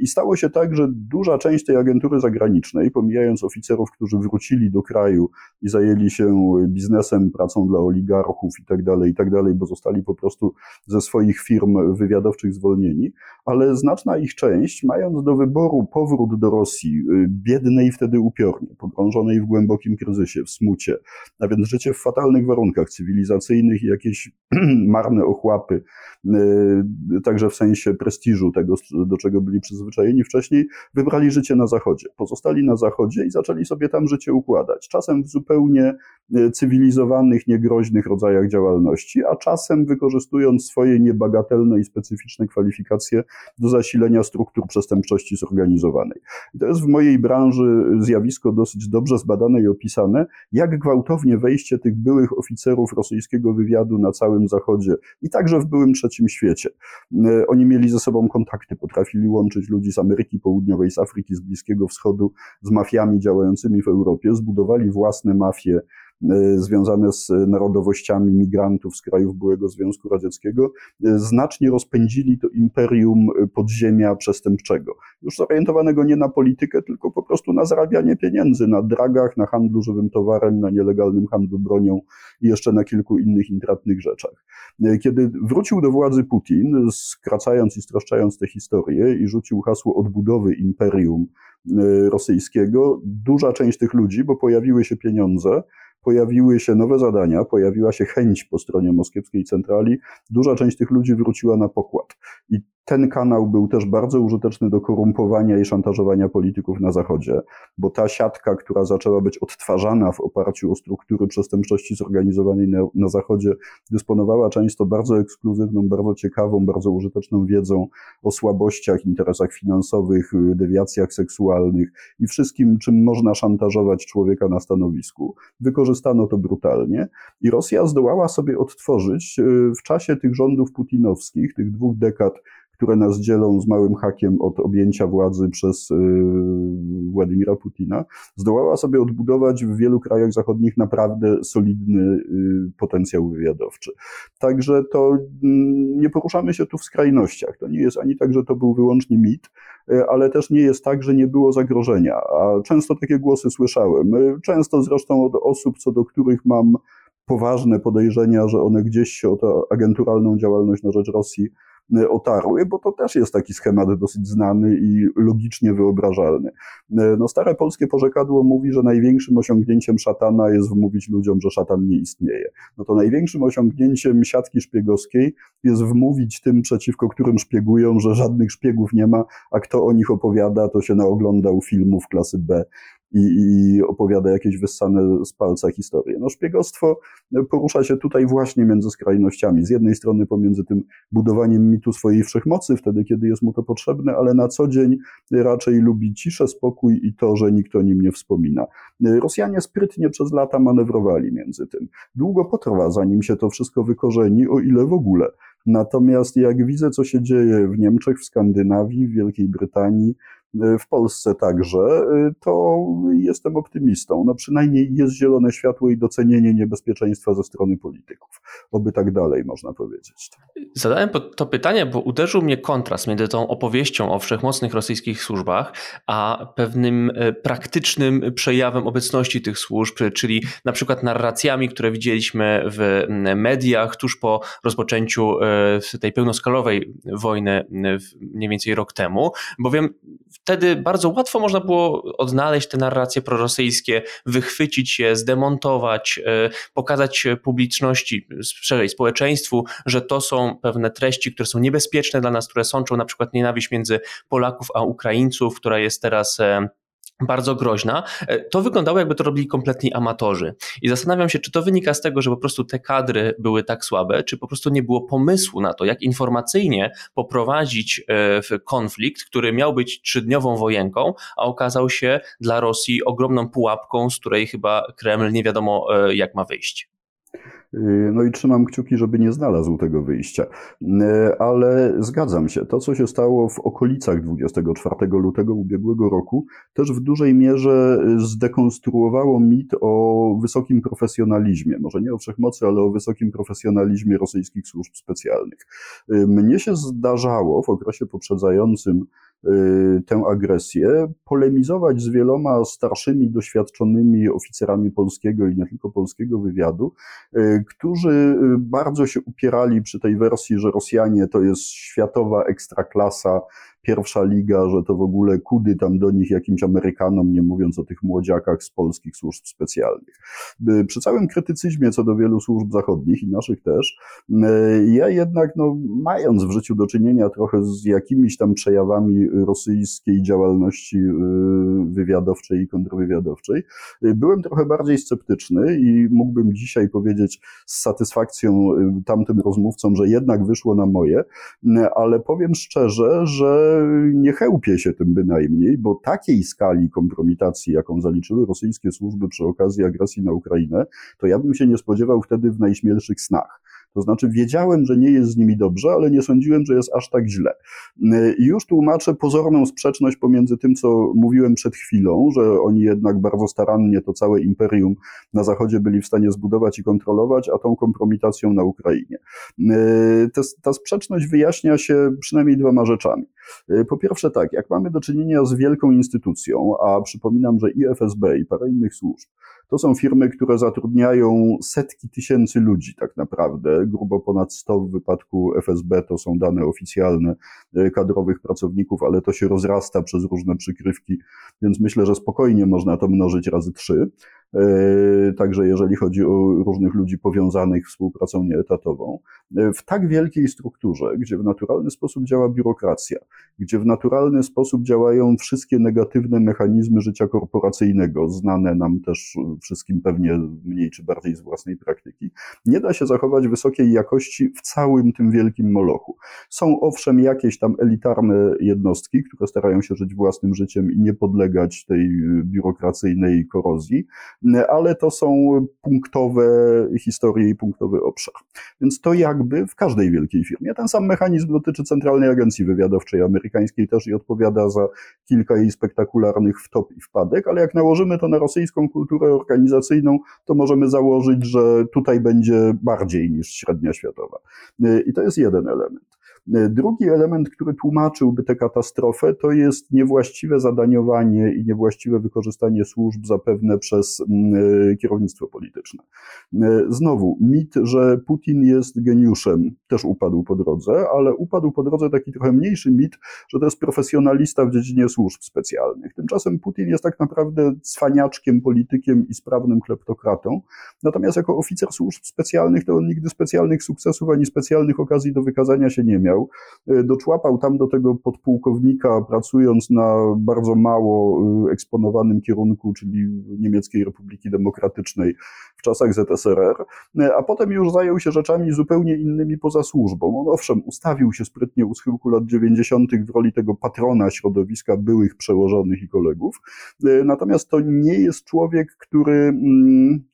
I stało się tak, że duża część tej agentury zagranicznej, pomijając oficerów, którzy wrócili do kraju i zajęli się biznesem, pracą dla oligarchów i tak dalej, i tak dalej, bo zostali po prostu ze swoich firm wywiadowczych zwolnieni, ale znaczna ich część, mając do wyboru powrót do Rosji, y, biednej wtedy upiornie, pogrążonej w głębokim kryzysie, w smucie, a więc życie w fatalnych warunkach cywilizacyjnych i jakieś marne ochłapy, y, także w sensie prestiżu tego, do czego byli przyzwyczajeni wcześniej, wybrali życie na Zachodzie. Pozostali na Zachodzie i zaczęli sobie tam życie układać. Czasem w zupełnie y, cywilizowanych, niegroźnych rodzajach działalności, a czasem wykorzystując swoje niebagatelne i specyficzne kwalifikacje do zasilenia struktur przestępczości zorganizowanej. I to jest w mojej branży zjawisko dosyć dobrze zbadane i opisane, jak gwałtownie wejście tych byłych oficerów rosyjskiego wywiadu na całym Zachodzie i także w byłym trzecim świecie. E, oni mieli ze sobą kontakty, potrafili łączyć ludzi z Ameryki Południowej, z Afryki, z Bliskiego Wschodu, z mafiami działającymi w Europie, zbudowali własne mafie związane z narodowościami migrantów z krajów byłego Związku Radzieckiego, e, znacznie rozpędzili to imperium podziemia przestępczego. Już zorientowanego nie na politykę, tylko po prostu na zarabianie pieniędzy, na dragach, na handlu żywym towarem, na nielegalnym handlu bronią i jeszcze na kilku innych intratnych rzeczach. E, kiedy wrócił do władzy Putin, skracając i streszczając tę historię i rzucił hasło odbudowy imperium rosyjskiego, duża część tych ludzi, bo pojawiły się pieniądze, pojawiły się nowe zadania, pojawiła się chęć po stronie moskiewskiej centrali, duża część tych ludzi wróciła na pokład. I ten kanał był też bardzo użyteczny do korumpowania i szantażowania polityków na Zachodzie, bo ta siatka, która zaczęła być odtwarzana w oparciu o struktury przestępczości zorganizowanej na, na Zachodzie, dysponowała często bardzo ekskluzywną, bardzo ciekawą, bardzo użyteczną wiedzą o słabościach, interesach finansowych, dewiacjach seksualnych i wszystkim, czym można szantażować człowieka na stanowisku. Wykorzystano to brutalnie i Rosja zdołała sobie odtworzyć y, w czasie tych rządów putinowskich, tych dwóch dekad które nas dzielą z małym hakiem od objęcia władzy przez y, Władimira Putina, zdołała sobie odbudować w wielu krajach zachodnich naprawdę solidny y, potencjał wywiadowczy. Także to mm, nie poruszamy się tu w skrajnościach. To nie jest ani tak, że to był wyłącznie mit, y, ale też nie jest tak, że nie było zagrożenia. A często takie głosy słyszałem. Często zresztą od osób, co do których mam poważne podejrzenia, że one gdzieś się o tę agenturalną działalność na rzecz Rosji otarły, bo to też jest taki schemat dosyć znany i logicznie wyobrażalny. E, no, stare polskie porzekadło mówi, że największym osiągnięciem szatana jest wmówić ludziom, że szatan nie istnieje. No to największym osiągnięciem siatki szpiegowskiej jest wmówić tym, przeciwko którym szpiegują, że żadnych szpiegów nie ma, a kto o nich opowiada, to się naoglądał filmów klasy B i, i opowiada jakieś wyssane z palca historie. No szpiegostwo porusza się tutaj właśnie między skrajnościami. Z jednej strony pomiędzy tym budowaniem mitu swojej wszechmocy, wtedy kiedy jest mu to potrzebne, ale na co dzień raczej lubi ciszę, spokój i to, że nikt o nim nie wspomina. Rosjanie sprytnie przez lata manewrowali między tym. Długo potrwa, zanim się to wszystko wykorzeni, o ile w ogóle. Natomiast jak widzę, co się dzieje w Niemczech, w Skandynawii, w Wielkiej Brytanii, w Polsce także, y, to jestem optymistą. No przynajmniej jest zielone światło i docenienie niebezpieczeństwa ze strony polityków. Oby tak dalej, można powiedzieć. Zadałem to pytanie, bo uderzył mnie kontrast między tą opowieścią o wszechmocnych rosyjskich służbach, a pewnym y, praktycznym przejawem obecności tych służb, czyli na przykład narracjami, które widzieliśmy w mediach tuż po rozpoczęciu tej pełnoskalowej wojny mniej więcej rok temu, bowiem wtedy bardzo łatwo można było odnaleźć te narracje prorosyjskie, wychwycić je, zdemontować, e, pokazać publiczności, szerzej społeczeństwu, że to są pewne treści, które są niebezpieczne dla nas, które sączą na przykład nienawiść między Polaków a Ukraińców, która jest teraz e, bardzo groźna, e, to wyglądało jakby to robili kompletni amatorzy. I zastanawiam się, czy to wynika z tego, że po prostu te kadry były tak słabe, czy po prostu nie było pomysłu na to, jak informacyjnie poprowadzić e, konflikt, który miał być trzydniową wojenką, a okazał się dla Rosji ogromną pułapką, z której chyba Kreml nie wiadomo e, jak ma wyjść. No i trzymam kciuki, żeby nie znalazł tego wyjścia. Ale zgadzam się, to co się stało w okolicach 24 lutego ubiegłego roku, też w dużej mierze zdekonstruowało mit o wysokim profesjonalizmie. Może nie o wszechmocy, ale o wysokim profesjonalizmie rosyjskich służb specjalnych. Mnie się zdarzało w okresie poprzedzającym tę agresję, polemizować z wieloma starszymi, doświadczonymi oficerami polskiego i nie tylko polskiego wywiadu, y, którzy y, bardzo się upierali przy tej wersji, że Rosjanie to jest światowa ekstraklasa, pierwsza liga, że to w ogóle kudy tam do nich jakimś Amerykanom, nie mówiąc o tych młodziakach z polskich służb specjalnych. Przy całym krytycyzmie co do wielu służb zachodnich i naszych też, ja jednak, no, mając w życiu do czynienia trochę z jakimiś tam przejawami rosyjskiej działalności wywiadowczej i kontrwywiadowczej, byłem trochę bardziej sceptyczny i mógłbym dzisiaj powiedzieć z satysfakcją tamtym rozmówcom, że jednak wyszło na moje, ale powiem szczerze, że nie chełpię się tym bynajmniej, bo takiej skali kompromitacji, jaką zaliczyły rosyjskie służby przy okazji agresji na Ukrainę, to ja bym się nie spodziewał wtedy w najśmielszych snach. To znaczy, wiedziałem, że nie jest z nimi dobrze, ale nie sądziłem, że jest aż tak źle. I już tłumaczę pozorną sprzeczność pomiędzy tym, co mówiłem przed chwilą, że oni jednak bardzo starannie to całe imperium na Zachodzie byli w stanie zbudować i kontrolować, a tą kompromitacją na Ukrainie. Ta sprzeczność wyjaśnia się przynajmniej dwoma rzeczami. Po pierwsze, tak, jak mamy do czynienia z wielką instytucją, a przypominam, że i FSB, i parę innych służb, to są firmy, które zatrudniają setki tysięcy ludzi tak naprawdę, grubo ponad 100 w wypadku FSB, to są dane oficjalne e, kadrowych pracowników, ale to się rozrasta przez różne przykrywki, więc myślę, że spokojnie można to mnożyć razy trzy. E, także jeżeli chodzi o różnych ludzi powiązanych współpracą nieetatową, e, w tak wielkiej strukturze, gdzie w naturalny sposób działa biurokracja, gdzie w naturalny sposób działają wszystkie negatywne mechanizmy życia korporacyjnego, znane nam też wszystkim pewnie mniej czy bardziej z własnej praktyki, nie da się zachować wysokiej jakości w całym tym wielkim molochu. Są owszem jakieś tam elitarne jednostki, które starają się żyć własnym życiem i nie podlegać tej biurokracyjnej korozji, ale to są punktowe historie i punktowy obszar. Więc to jakby w każdej wielkiej firmie. Ten sam mechanizm dotyczy Centralnej Agencji Wywiadowczej Amerykańskiej też i odpowiada za kilka jej spektakularnych wtop i wpadek, ale jak nałożymy to na rosyjską kulturę organizacyjną, to możemy założyć, że tutaj będzie bardziej niż średnia światowa. I to jest jeden element. Drugi element, który tłumaczyłby tę katastrofę, to jest niewłaściwe zadaniowanie i niewłaściwe wykorzystanie służb zapewne przez mm, kierownictwo polityczne. Znowu, mit, że Putin jest geniuszem, też upadł po drodze, ale upadł po drodze taki trochę mniejszy mit, że to jest profesjonalista w dziedzinie służb specjalnych. Tymczasem Putin jest tak naprawdę cwaniaczkiem, politykiem i sprawnym kleptokratą. Natomiast jako oficer służb specjalnych to on nigdy specjalnych sukcesów ani specjalnych okazji do wykazania się nie miał. E, doczłapał tam do tego podpułkownika, pracując na bardzo mało e, eksponowanym kierunku, czyli Niemieckiej Republiki Demokratycznej w czasach ZSRR, e, a potem już zajął się rzeczami zupełnie innymi poza służbą. On owszem, ustawił się sprytnie u schyłku lat 90. w roli tego patrona środowiska byłych przełożonych i kolegów, natomiast to nie jest człowiek, który mm,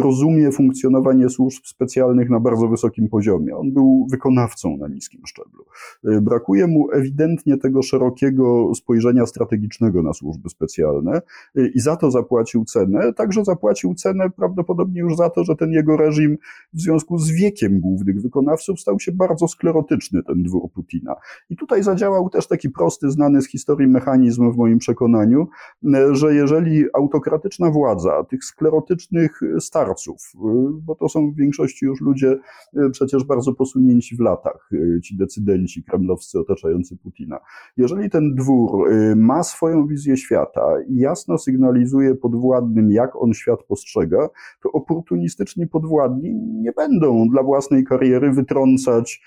rozumie funkcjonowanie służb specjalnych na bardzo wysokim poziomie. On był wykonawcą na niskim szczeblu. Y, brakuje mu ewidentnie tego szerokiego spojrzenia strategicznego na służby specjalne y, i za to zapłacił cenę. Także zapłacił cenę prawdopodobnie już za to, że ten jego reżim w związku z wiekiem głównych wykonawców stał się bardzo sklerotyczny, ten dwór Putina. I tutaj zadziałał też taki prosty, znany z historii mechanizm w moim przekonaniu, y, że jeżeli autokratyczna władza tych sklerotycznych starszych starców, y, bo to są w większości już ludzie y, przecież bardzo posunięci w latach, y, ci decydenci kremlowscy otaczający Putina. Jeżeli ten dwór ma swoją wizję świata i jasno sygnalizuje podwładnym, jak on świat postrzega, to oportunistyczni podwładni nie będą dla własnej kariery wytrącać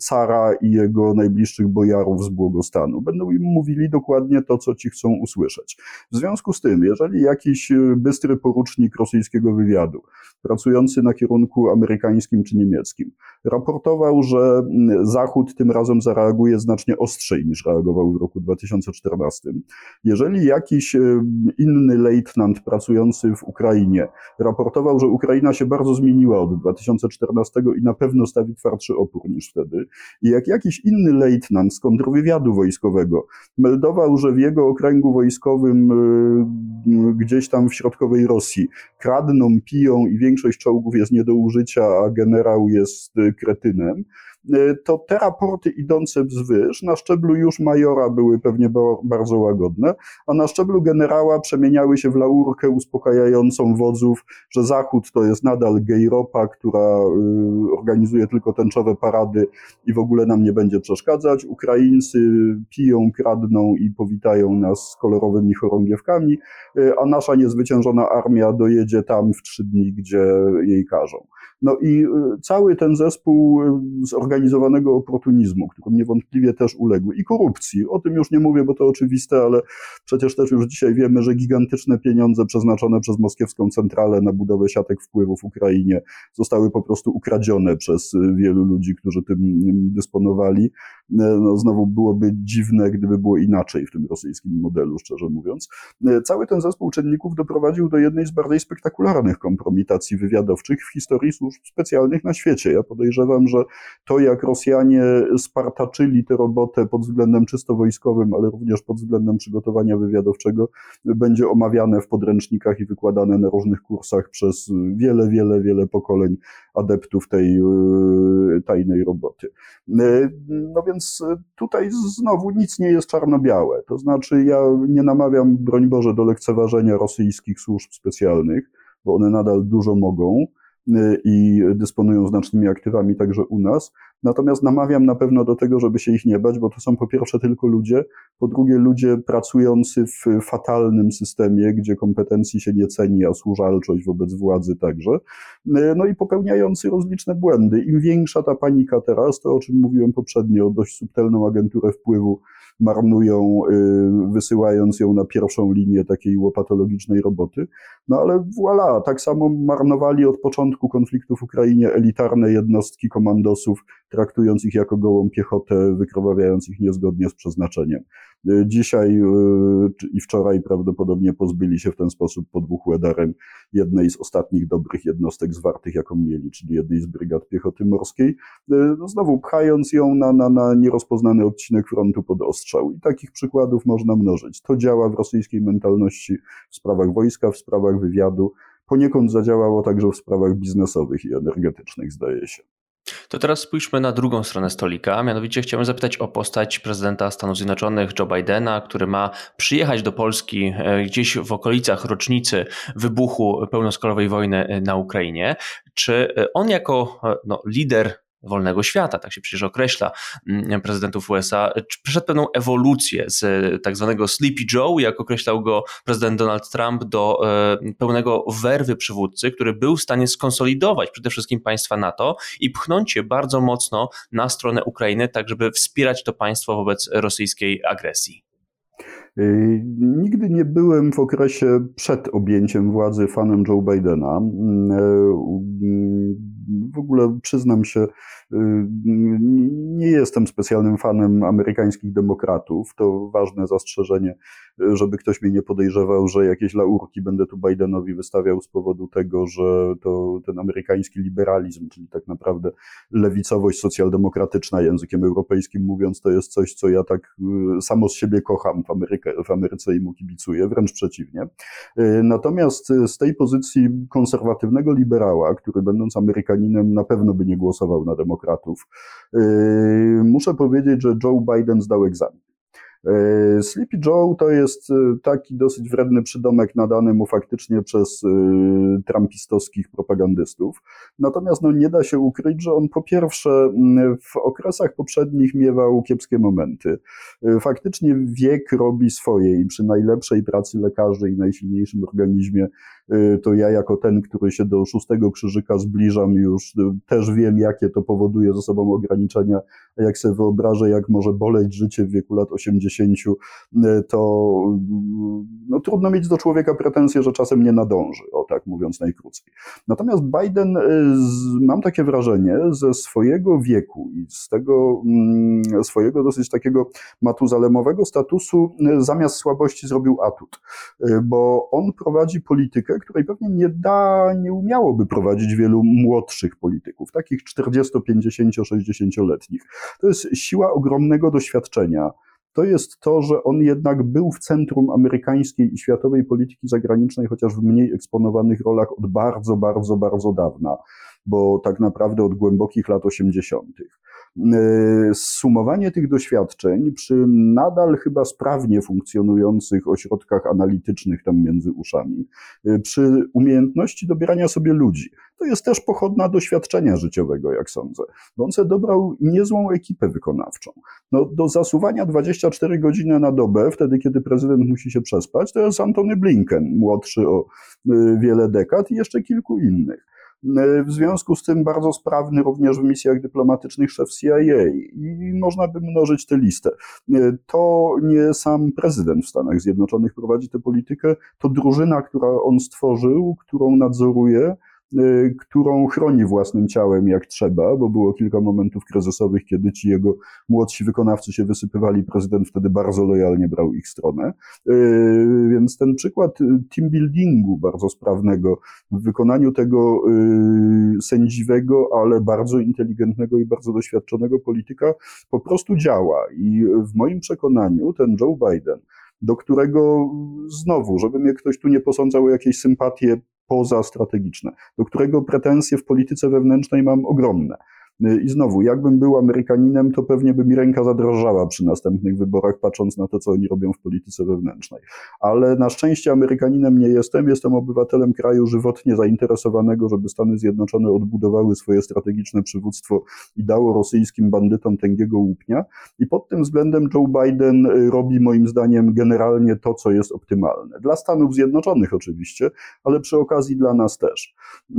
cara i jego najbliższych bojarów z błogostanu. Będą im mówili dokładnie to, co ci chcą usłyszeć. W związku z tym, jeżeli jakiś bystry porucznik rosyjskiego wywiadu wywiadu, pracujący na kierunku amerykańskim czy niemieckim, raportował, że Zachód tym razem zareaguje znacznie ostrzej niż reagował w roku 2014. Jeżeli jakiś inny lejtnant pracujący w Ukrainie raportował, że Ukraina się bardzo zmieniła od 2014 i na pewno stawi twardszy opór niż wtedy, i jak jakiś inny lejtnant z kontrwywiadu wojskowego meldował, że w jego okręgu wojskowym y, gdzieś tam w środkowej Rosji kradną, piją i większość czołgów jest nie do użycia, a generał jest y, kretynem, to te raporty idące wzwyż na szczeblu już majora były pewnie bardzo łagodne, a na szczeblu generała przemieniały się w laurkę uspokajającą wodzów, że Zachód to jest nadal gejropa, która organizuje tylko tęczowe parady i w ogóle nam nie będzie przeszkadzać. Ukraińcy piją, kradną i powitają nas kolorowymi chorągiewkami, a nasza niezwyciężona armia dojedzie tam w trzy dni, gdzie jej każą. No i y, cały ten zespół y, zorganizowanego oportunizmu, który niewątpliwie też uległ i korupcji, o tym już nie mówię, bo to oczywiste, ale przecież też już dzisiaj wiemy, że gigantyczne pieniądze przeznaczone przez moskiewską centralę na budowę siatek wpływów w Ukrainie zostały po prostu ukradzione przez y, wielu ludzi, którzy tym dysponowali. No, znowu byłoby dziwne, gdyby było inaczej w tym rosyjskim modelu, szczerze mówiąc. Cały ten zespół czynników doprowadził do jednej z bardziej spektakularnych kompromitacji wywiadowczych w historii służb specjalnych na świecie. Ja podejrzewam, że to jak Rosjanie spartaczyli tę robotę pod względem czysto wojskowym, ale również pod względem przygotowania wywiadowczego, będzie omawiane w podręcznikach i wykładane na różnych kursach przez wiele, wiele, wiele pokoleń adeptów tej e, tajnej roboty. E, no więc tutaj znowu nic nie jest czarno-białe. To znaczy, ja nie namawiam, broń Boże, do lekceważenia rosyjskich służb specjalnych, bo one nadal dużo mogą. Y, i dysponują znacznymi aktywami także u nas. Natomiast namawiam na pewno do tego, żeby się ich nie bać, bo to są po pierwsze tylko ludzie, po drugie ludzie pracujący w fatalnym systemie, gdzie kompetencji się nie ceni, a służalczość wobec władzy także. Y, no i popełniający rozliczne błędy. Im większa ta panika teraz, to o czym mówiłem poprzednio, dość subtelną agenturę wpływu marnują, y, wysyłając ją na pierwszą linię takiej łopatologicznej roboty. No ale voilà, tak samo marnowali od początku konfliktu w Ukrainie elitarne jednostki komandosów, traktując ich jako gołą piechotę, wykrwawiając ich niezgodnie z przeznaczeniem. Y, dzisiaj y, i wczoraj prawdopodobnie pozbyli się w ten sposób pod Wuchłedarem jednej z ostatnich dobrych jednostek zwartych, jaką mieli, czyli jednej z brygad piechoty morskiej, no znowu pchając ją na, na, na nierozpoznany odcinek frontu pod I takich przykładów można mnożyć. To działa w rosyjskiej mentalności w sprawach wojska, w sprawach wywiadu. Poniekąd zadziałało także w sprawach biznesowych i energetycznych, zdaje się. To teraz spójrzmy na drugą stronę stolika, mianowicie chciałem zapytać o postać prezydenta Stanów Zjednoczonych Joe Bidena, który ma przyjechać do Polski e, gdzieś w okolicach rocznicy wybuchu pełnoskalowej wojny na Ukrainie. Czy on jako e, no, lider wolnego świata, tak się przecież określa mm, prezydentów USA, przeszedł pewną ewolucję z tak zwanego Sleepy Joe, jak określał go prezydent Donald Trump, do e, pełnego werwy przywódcy, który był w stanie skonsolidować przede wszystkim państwa NATO i pchnąć je bardzo mocno na stronę Ukrainy, tak żeby wspierać to państwo wobec rosyjskiej agresji. Y, nigdy nie byłem w okresie przed objęciem władzy fanem Joe Bidena. Mm, e, mm, w ogóle przyznam się, nie jestem specjalnym fanem amerykańskich demokratów. To ważne zastrzeżenie, żeby ktoś mnie nie podejrzewał, że jakieś laurki będę tu Bidenowi wystawiał z powodu tego, że to ten amerykański liberalizm, czyli tak naprawdę lewicowość socjaldemokratyczna, językiem europejskim mówiąc, to jest coś, co ja tak y, samo z siebie kocham w, Ameryce, w Ameryce i mu kibicuję, wręcz przeciwnie. Y, natomiast z tej pozycji konserwatywnego liberała, który będąc Amerykaninem na pewno by nie głosował na demokratów, demokratów. Yy, muszę powiedzieć, że Joe Biden zdał egzamin. E, Sleepy Joe to jest e, taki dosyć wredny przydomek nadany mu faktycznie przez trumpistowskich propagandystów. Natomiast no, nie da się ukryć, że on po pierwsze w okresach poprzednich miewał kiepskie momenty. Faktycznie wiek robi swoje i przy najlepszej pracy lekarzy i najsilniejszym organizmie to ja jako ten, który się do szóstego krzyżyka zbliżam już, też wiem, jakie to powoduje ze sobą ograniczenia, a jak sobie wyobrażę, jak może boleć życie w wieku lat 80, to no, trudno mieć do człowieka pretensje, że czasem nie nadąży, o tak mówiąc najkrócej. Natomiast Biden, mam takie wrażenie, ze swojego wieku i z tego mm, swojego dosyć takiego matuzalemowego statusu zamiast słabości zrobił atut, bo on prowadzi politykę, której pewnie nie da, nie umiałoby prowadzić wielu młodszych polityków, takich 40, 50, 60-letnich. To jest siła ogromnego doświadczenia, to jest to, że on jednak był w centrum amerykańskiej i światowej polityki zagranicznej, chociaż w mniej eksponowanych rolach od bardzo, bardzo, bardzo dawna, bo tak naprawdę od głębokich lat 80. E, sumowanie tych doświadczeń przy nadal chyba sprawnie funkcjonujących ośrodkach analitycznych tam między uszami, e, przy umiejętności dobierania sobie ludzi, to jest też pochodna doświadczenia życiowego, jak sądzę. Bo on sobie dobrał niezłą ekipę wykonawczą. No, do zasuwania 24 godziny na dobę, wtedy kiedy prezydent musi się przespać, to jest Antony Blinken, młodszy o e, wiele dekad i jeszcze kilku innych. W związku z tym bardzo sprawny również w misjach dyplomatycznych szef CIA i można by mnożyć tę listę. To nie sam prezydent w Stanach Zjednoczonych prowadzi tę politykę, to drużyna, która on stworzył, którą nadzoruje, którą chroni własnym ciałem jak trzeba, bo było kilka momentów kryzysowych, kiedy ci jego młodsi wykonawcy się wysypywali, prezydent wtedy bardzo lojalnie brał ich stronę. Y, więc ten przykład team buildingu bardzo sprawnego w wykonaniu tego y, sędziwego, ale bardzo inteligentnego i bardzo doświadczonego polityka po prostu działa. I w moim przekonaniu ten Joe Biden, do którego znowu, żeby mnie ktoś tu nie posądzał o jakieś sympatie pozastrategiczne, do którego pretensje w polityce wewnętrznej mam ogromne. Y, I znowu, jakbym był Amerykaninem, to pewnie by mi ręka zadrażała przy następnych wyborach, patrząc na to, co oni robią w polityce wewnętrznej. Ale na szczęście Amerykaninem nie jestem. Jestem obywatelem kraju żywotnie zainteresowanego, żeby Stany Zjednoczone odbudowały swoje strategiczne przywództwo i dało rosyjskim bandytom tęgiego łupnia. I pod tym względem Joe Biden y, robi moim zdaniem generalnie to, co jest optymalne. Dla Stanów Zjednoczonych oczywiście, ale przy okazji dla nas też. Y,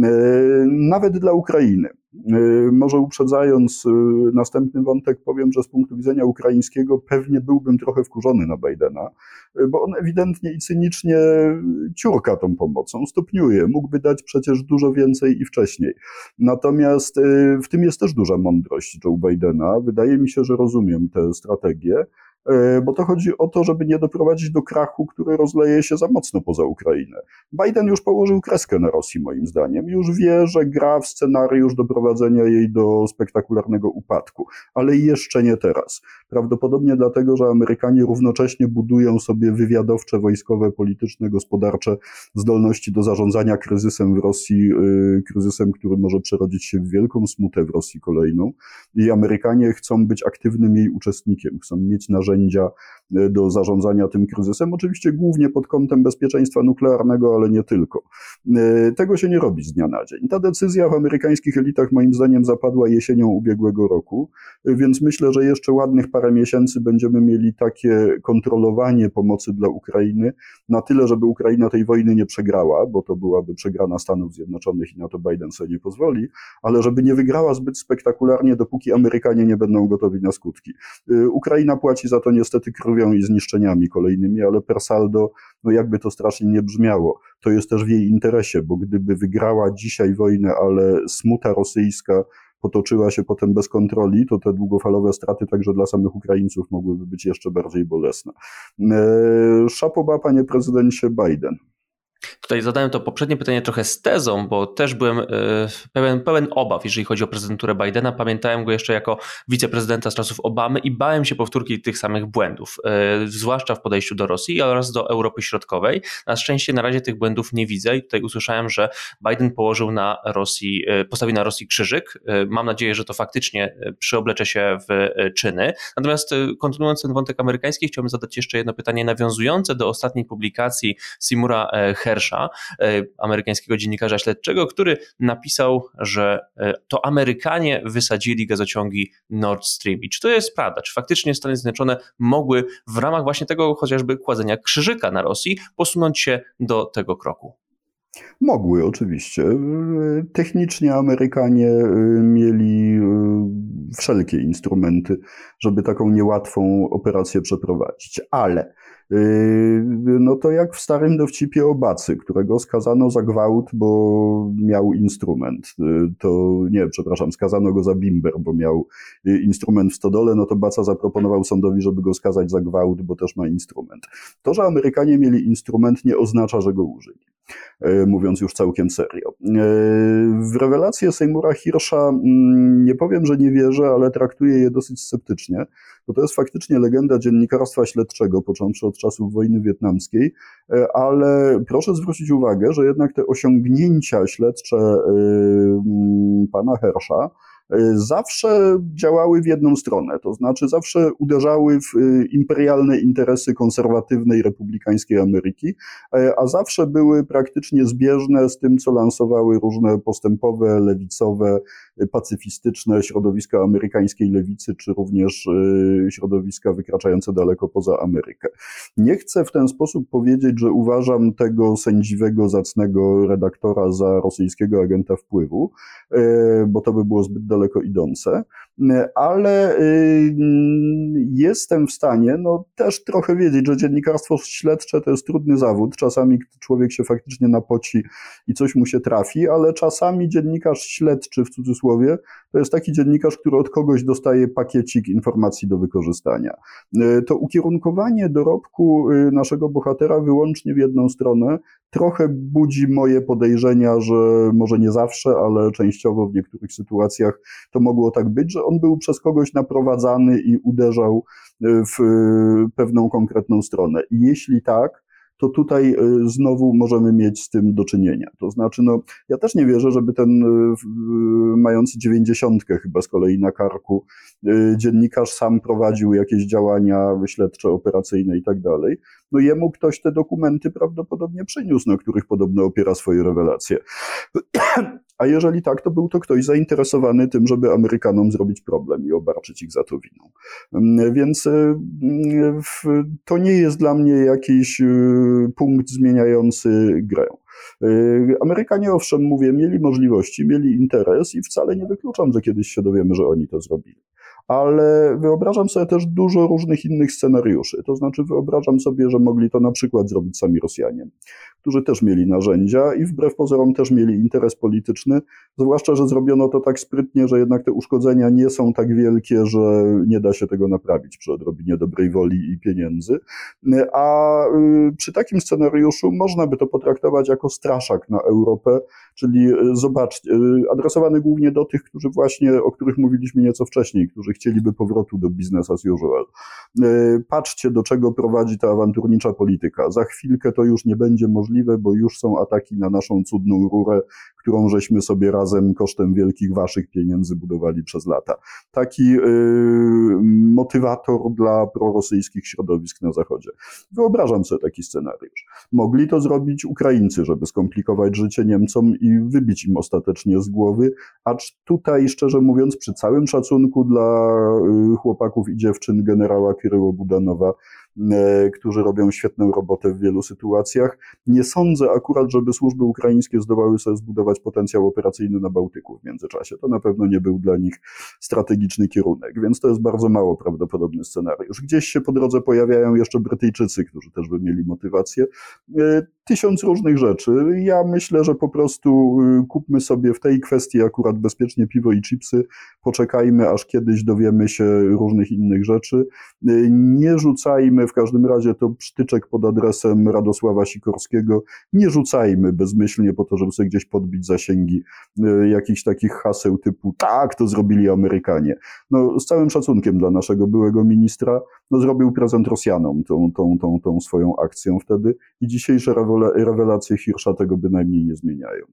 nawet dla Ukrainy. Y, może uprzedzając y, następny wątek, powiem, że z punktu widzenia ukraińskiego pewnie byłbym trochę wkurzony na Bidena, y, bo on ewidentnie i cynicznie ciurka tą pomocą, stopniuje. Mógłby dać przecież dużo więcej i wcześniej. Natomiast w tym jest też duża mądrość Joe Bidena. Wydaje mi się, że rozumiem tę strategię. E, bo to chodzi o to, żeby nie doprowadzić do krachu, który rozleje się za mocno poza Ukrainę. Biden już położył kreskę na Rosji, moim zdaniem. Już wie, że gra w scenariusz doprowadzenia jej do spektakularnego upadku, ale jeszcze nie teraz. Prawdopodobnie dlatego, że Amerykanie równocześnie budują sobie wywiadowcze, wojskowe, polityczne, gospodarcze zdolności do zarządzania kryzysem w Rosji, y, kryzysem, który może przerodzić się w wielką smutę w Rosji kolejną. I Amerykanie chcą być aktywnym jej uczestnikiem, chcą mieć narzędzia, narzędzia e, do zarządzania tym kryzysem, oczywiście głównie pod kątem bezpieczeństwa nuklearnego, ale nie tylko. E, tego się nie robi z dnia na dzień. Ta decyzja w amerykańskich elitach moim zdaniem zapadła jesienią ubiegłego roku, e, więc myślę, że jeszcze ładnych parę miesięcy będziemy mieli takie kontrolowanie pomocy dla Ukrainy na tyle, żeby Ukraina tej wojny nie przegrała, bo to byłaby przegrana Stanów Zjednoczonych i na to Biden sobie nie pozwoli, ale żeby nie wygrała zbyt spektakularnie, dopóki Amerykanie nie będą gotowi na skutki. Ukraina płaci za to to niestety krwią i zniszczeniami kolejnymi, ale per saldo, no jakby to strasznie nie brzmiało, to jest też w jej interesie, bo gdyby wygrała dzisiaj wojnę, ale smuta rosyjska potoczyła się potem bez kontroli, to te długofalowe straty także dla samych Ukraińców mogłyby być jeszcze bardziej bolesne. E, szapoba, panie prezydencie Biden. Tutaj zadałem to poprzednie pytanie trochę z tezą, bo też byłem e, pełen, pełen obaw, jeżeli chodzi o prezydenturę Bidena. Pamiętałem go jeszcze jako wiceprezydenta z czasów Obamy i bałem się powtórki tych samych błędów, e, zwłaszcza w podejściu do Rosji oraz do Europy Środkowej. Na szczęście na razie tych błędów nie widzę i tutaj usłyszałem, że Biden położył na Rosji, e, postawił na Rosji krzyżyk. Mam nadzieję, że to faktycznie przyoblecze się w czyny. Natomiast kontynuując ten wątek amerykański, chciałbym zadać jeszcze jedno pytanie nawiązujące do ostatniej publikacji Simura Hersha, E, amerykańskiego dziennikarza śledczego, który napisał, że e, to Amerykanie wysadzili gazociągi Nord Stream. I czy to jest prawda? Czy faktycznie Stany Zjednoczone mogły w ramach właśnie tego chociażby kładzenia krzyżyka na Rosji posunąć się do tego kroku? Mogły, oczywiście. Technicznie Amerykanie mieli wszelkie instrumenty, żeby taką niełatwą operację przeprowadzić, ale no to jak w starym dowcipie o Bacy, którego skazano za gwałt, bo miał instrument. Yy, to nie, przepraszam, skazano go za bimber, bo miał yy, instrument w stodole, no to Baca zaproponował sądowi, żeby go skazać za gwałt, bo też ma instrument. To, że Amerykanie mieli instrument nie oznacza, że go użyli. Mówiąc już całkiem serio. W rewelacje Seymoura Hirscha mm, nie powiem, że nie wierzę, ale traktuję je dosyć sceptycznie, bo to jest faktycznie legenda dziennikarstwa śledczego, począwszy od czasów wojny wietnamskiej, e, ale proszę zwrócić uwagę, że jednak te osiągnięcia śledcze e, pana Hersza E, zawsze działały w jedną stronę, to znaczy zawsze uderzały w e, imperialne interesy konserwatywnej republikańskiej Ameryki, e, a zawsze były praktycznie zbieżne z tym, co lansowały różne postępowe, lewicowe, pacyfistyczne środowiska amerykańskiej lewicy, czy również środowiska wykraczające daleko poza Amerykę. Nie chcę w ten sposób powiedzieć, że uważam tego sędziwego, zacnego redaktora za rosyjskiego agenta wpływu, bo to by było zbyt daleko idące, ale y, jestem w stanie no, też trochę wiedzieć, że dziennikarstwo śledcze to jest trudny zawód. Czasami człowiek się faktycznie napoci i coś mu się trafi, ale czasami dziennikarz śledczy w cudzysłowie to jest taki dziennikarz, który od kogoś dostaje pakiecik informacji do wykorzystania. Y, to ukierunkowanie dorobku y, naszego bohatera wyłącznie w jedną stronę trochę budzi moje podejrzenia, że może nie zawsze, ale częściowo w niektórych sytuacjach to mogło tak być, że on był przez kogoś naprowadzany i uderzał e, w e, pewną konkretną stronę. Jeśli tak, to tutaj e, znowu możemy mieć z tym do czynienia. To znaczy, no, ja też nie wierzę, żeby ten mający dziewięćdziesiątkę chyba z kolei na karku dziennikarz sam prowadził jakieś działania śledcze, operacyjne i tak dalej. No jemu ktoś te dokumenty prawdopodobnie przyniósł, na których podobno opiera swoje rewelacje. A jeżeli tak, to był to ktoś zainteresowany tym, żeby Amerykanom zrobić problem i obarczyć ich za to winą. Mm, więc y, to nie jest dla mnie jakiś y, punkt zmieniający grę. Y, Amerykanie, owszem, mówię, mieli możliwości, mieli interes i wcale nie wykluczam, że kiedyś się dowiemy, że oni to zrobili ale wyobrażam sobie też dużo różnych innych scenariuszy. To znaczy, wyobrażam sobie, że mogli to na przykład zrobić sami Rosjanie, którzy też mieli narzędzia i wbrew pozorom też mieli interes polityczny, zwłaszcza, że zrobiono to tak sprytnie, że jednak te uszkodzenia nie są tak wielkie, że nie da się tego naprawić przy odrobinie dobrej woli i pieniędzy. A y, przy takim scenariuszu można by to potraktować jako straszak na Europę, czyli y, zobaczcie, y, adresowany głównie do tych, którzy właśnie, o których mówiliśmy nieco wcześniej, którzy chcieliby powrotu do business as usual. Patrzcie, do czego prowadzi ta awanturnicza polityka. Za chwilkę to już nie będzie możliwe, możliwe, bo już są ataki na naszą cudną rurę, którą żeśmy sobie razem kosztem wielkich waszych pieniędzy budowali przez lata. Taki yy, motywator dla prorosyjskich środowisk na Zachodzie. Wyobrażam sobie taki scenariusz. Mogli to zrobić Ukraińcy, żeby skomplikować życie Niemcom i wybić im ostatecznie z głowy, acz tutaj, szczerze mówiąc, przy całym szacunku dla yy, chłopaków i dziewczyn generała Kiryło Budanowa, którzy robią świetną robotę w wielu sytuacjach. Nie sądzę akurat, żeby służby ukraińskie zdołały sobie zbudować potencjał operacyjny na Bałtyku w międzyczasie. To na pewno nie był dla nich strategiczny kierunek, więc to jest bardzo mało prawdopodobny scenariusz. Gdzieś się po drodze pojawiają jeszcze Brytyjczycy, którzy też by mieli motywację. Tysiąc różnych rzeczy. Ja myślę, że po prostu y, kupmy sobie w tej kwestii akurat bezpiecznie piwo i chipsy, poczekajmy, aż kiedyś dowiemy się różnych innych rzeczy. Y, nie rzucajmy, w każdym razie to przytyczek pod adresem Radosława Sikorskiego, nie rzucajmy bezmyślnie po to, żeby sobie gdzieś podbić zasięgi y, jakichś takich haseł typu tak, to zrobili Amerykanie. No, z całym szacunkiem dla naszego byłego ministra, no, zrobił prezent Rosjanom tą, tą, tą, tą swoją akcją wtedy i dzisiejsze rewelacje Hirsza tego bynajmniej nie zmieniają.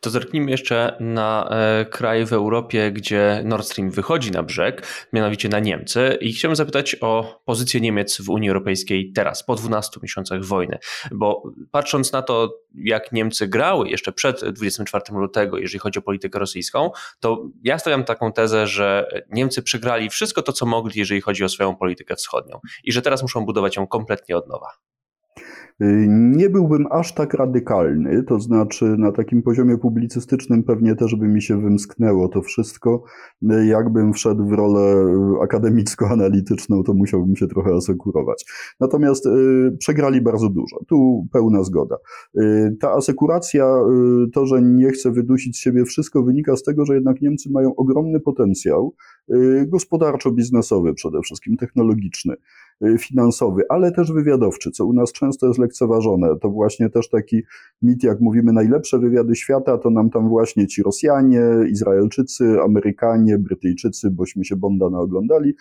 To zerknijmy jeszcze na e, kraj w Europie, gdzie Nord Stream wychodzi na brzeg, mianowicie na Niemcy. I chciałbym zapytać o pozycję Niemiec w Unii Europejskiej teraz, po 12 miesiącach wojny. Bo patrząc na to, jak Niemcy grały jeszcze przed 24 lutego, jeżeli chodzi o politykę rosyjską, to ja stawiam taką tezę, że Niemcy przegrali wszystko to, co mogli, jeżeli chodzi o swoją politykę wschodnią i że teraz muszą budować ją kompletnie od nowa. Y, nie byłbym aż tak radykalny, to znaczy na takim poziomie publicystycznym pewnie też by mi się wymsknęło to wszystko. Y, jakbym wszedł w rolę y, akademicko-analityczną, to musiałbym się trochę asekurować. Natomiast przegrali bardzo dużo. Tu pełna zgoda. Ta asekuracja, to, że nie chce wydusić z siebie wszystko, wynika z tego, że jednak Niemcy mają ogromny potencjał gospodarczo-biznesowy przede wszystkim, technologiczny. Y, finansowy, ale też wywiadowczy, co u nas często jest lekceważone. To właśnie też taki mit, jak mówimy, najlepsze wywiady świata, to nam tam właśnie ci Rosjanie, Izraelczycy, Amerykanie, Brytyjczycy, bośmy się Bonda naoglądali.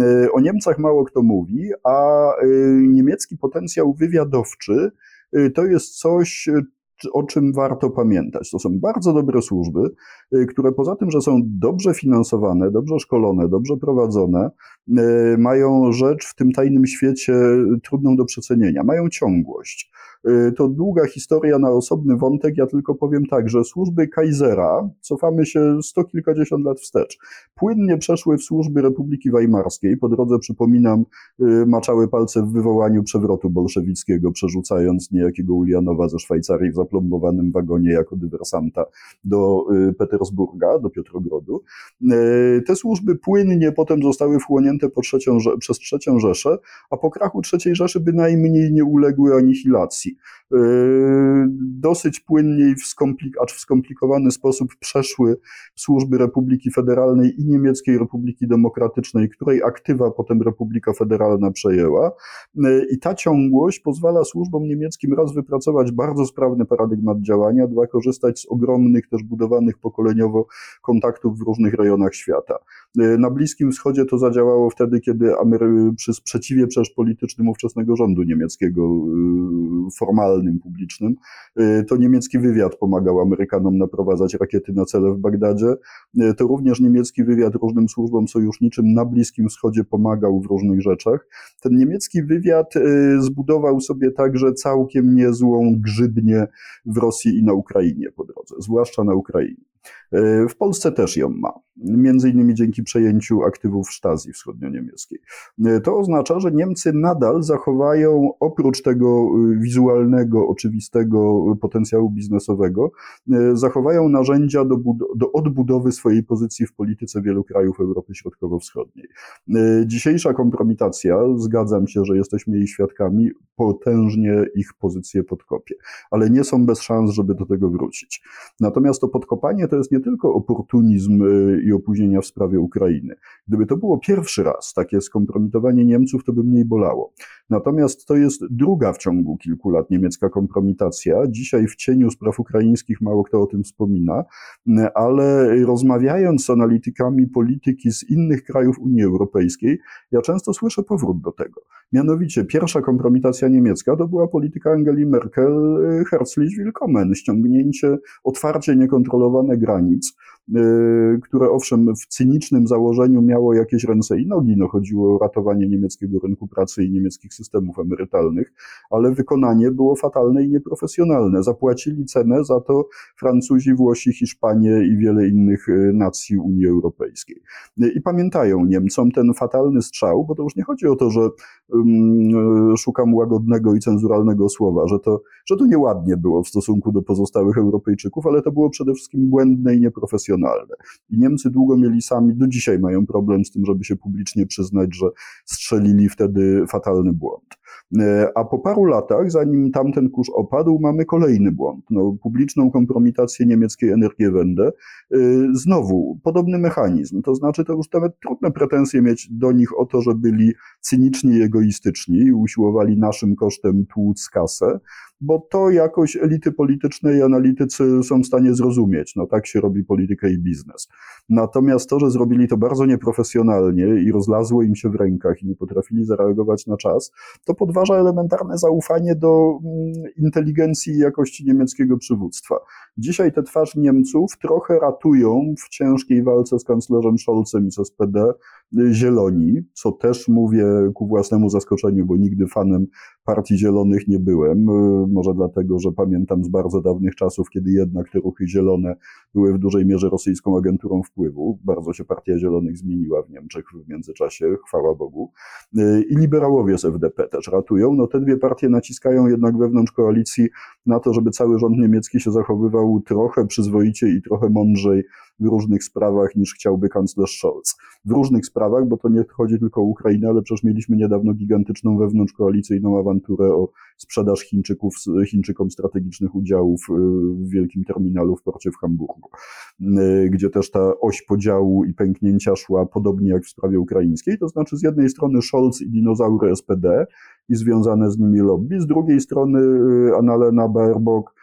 Y, o Niemcach mało kto mówi, a y, niemiecki potencjał wywiadowczy to jest coś, o czym warto pamiętać. To są bardzo dobre służby, y, które poza tym, że są dobrze finansowane, dobrze szkolone, dobrze prowadzone, y, mają rzecz w tym tajnym świecie trudną do przecenienia, mają ciągłość. Y, to długa historia na osobny wątek. Ja tylko powiem tak, że służby Kaisera, cofamy się sto kilkadziesiąt lat wstecz, płynnie przeszły w służby Republiki Weimarskiej. Po drodze, przypominam, y, maczały palce w wywołaniu przewrotu bolszewickiego, przerzucając niejakiego Ulianowa ze Szwajcarii w zaplombowanym wagonie jako dywersanta do y, Petersburga, do Piotrogrodu. Te służby płynnie potem zostały wchłonięte trzecią, przez trzecią Rzeszę, a po krachu trzeciej Rzeszy bynajmniej nie uległy anihilacji. Yy, dosyć płynnie i w skomplik acz w skomplikowany sposób przeszły służby Republiki Federalnej i Niemieckiej Republiki Demokratycznej, której aktywa potem Republika Federalna przejęła. Yy, I ta ciągłość pozwala służbom niemieckim raz wypracować bardzo sprawny paradygmat działania, dwa korzystać z ogromnych, też budowanych pokoleniowo kontaktów w różnych rejonach świata. Yy, na Bliskim Wschodzie to zadziałało wtedy, kiedy Amery przy sprzeciwie przecież politycznym ówczesnego rządu niemieckiego formalnym, publicznym, y, to niemiecki wywiad pomagał Amerykanom naprowadzać rakiety na cele w Bagdadzie. Y, to również niemiecki wywiad różnym służbom sojuszniczym na Bliskim Wschodzie pomagał w różnych rzeczach. Ten niemiecki wywiad y, zbudował sobie także całkiem niezłą grzybnię w Rosji i na Ukrainie po drodze, zwłaszcza na Ukrainie. W Polsce też ją ma, między innymi dzięki przejęciu aktywów Stazji wschodnio-niemieckiej. To oznacza, że Niemcy nadal zachowają oprócz tego wizualnego, oczywistego potencjału biznesowego, zachowają narzędzia do, do odbudowy swojej pozycji w polityce wielu krajów Europy Środkowo-Wschodniej. Dzisiejsza kompromitacja, zgadzam się, że jesteśmy jej świadkami, potężnie ich pozycję podkopie, ale nie są bez szans, żeby do tego wrócić. Natomiast to podkopanie to jest nie tylko oportunizm y, i opóźnienia w sprawie Ukrainy. Gdyby to było pierwszy raz takie skompromitowanie Niemców, to by mniej bolało. Natomiast to jest druga w ciągu kilku lat niemiecka kompromitacja. Dzisiaj w cieniu spraw ukraińskich mało kto o tym wspomina, ale rozmawiając z analitykami polityki z innych krajów Unii Europejskiej, ja często słyszę powrót do tego. Mianowicie pierwsza kompromitacja niemiecka to była polityka Angeli Merkel, Herzlich Willkommen, ściągnięcie, otwarcie niekontrolowane granic, które owszem w cynicznym założeniu miało jakieś ręce i nogi, no chodziło o ratowanie niemieckiego rynku pracy i niemieckich systemów emerytalnych, ale wykonanie było fatalne i nieprofesjonalne. Zapłacili cenę za to Francuzi, Włosi, Hiszpanie i wiele innych y, nacji Unii Europejskiej. I pamiętają Niemcom ten fatalny strzał, bo to już nie chodzi o to, że um, szukam łagodnego i cenzuralnego słowa, że to, że to nieładnie było w stosunku do pozostałych Europejczyków, ale to było przede wszystkim błędne i nieprofesjonalne. I Niemcy długo mieli sami, do dzisiaj mają problem z tym, żeby się publicznie przyznać, że strzelili wtedy fatalny błąd. E, a po paru latach, zanim tamten kurz opadł, mamy kolejny błąd. No, publiczną kompromitację niemieckiej Energiewende. E, znowu podobny mechanizm. To znaczy, to już nawet trudne pretensje mieć do nich o to, że byli cyniczni i egoistyczni i usiłowali naszym kosztem tłuc kasę bo to jakoś elity polityczne i analitycy są w stanie zrozumieć. No tak się robi politykę i biznes. Natomiast to, że zrobili to bardzo nieprofesjonalnie i rozlazło im się w rękach i nie potrafili zareagować na czas, to podważa elementarne zaufanie do mm, inteligencji i jakości niemieckiego przywództwa. Dzisiaj te twarz Niemców trochę ratują w ciężkiej walce z kanclerzem Scholzem i z SPD zieloni, co też mówię ku własnemu zaskoczeniu, bo nigdy fanem partii zielonych nie byłem. Y, może dlatego, że pamiętam z bardzo dawnych czasów, kiedy jednak te ruchy zielone były w dużej mierze rosyjską agenturą wpływu. Bardzo się partia zielonych zmieniła w Niemczech w międzyczasie, chwała Bogu. Y, I liberałowie z FDP też ratują. No te dwie partie naciskają jednak wewnątrz koalicji na to, żeby cały rząd niemiecki się zachowywał trochę przyzwoicie i trochę mądrzej w różnych sprawach niż chciałby kanclerz Scholz. W różnych sprawach, bo to nie chodzi tylko o Ukrainę, ale przecież mieliśmy niedawno gigantyczną wewnątrzkoalicyjną awanturę o sprzedaż Chińczyków, Chińczykom strategicznych udziałów y, w wielkim terminalu w porcie w Hamburgu, y, gdzie też ta oś podziału i pęknięcia szła podobnie jak w sprawie ukraińskiej, to znaczy z jednej strony Scholz i dinozaury SPD i związane z nimi lobby, z drugiej strony y, Annalena Baerbock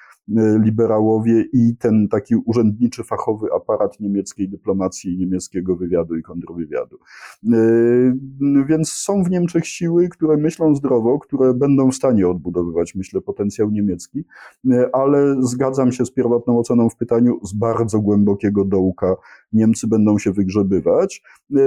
liberałowie i ten taki urzędniczy, fachowy aparat niemieckiej dyplomacji, niemieckiego wywiadu i kontrwywiadu. E, więc są w Niemczech siły, które myślą zdrowo, które będą w stanie odbudowywać, myślę, potencjał niemiecki, e, ale zgadzam się z pierwotną oceną w pytaniu z bardzo głębokiego dołka Niemcy będą się wygrzebywać.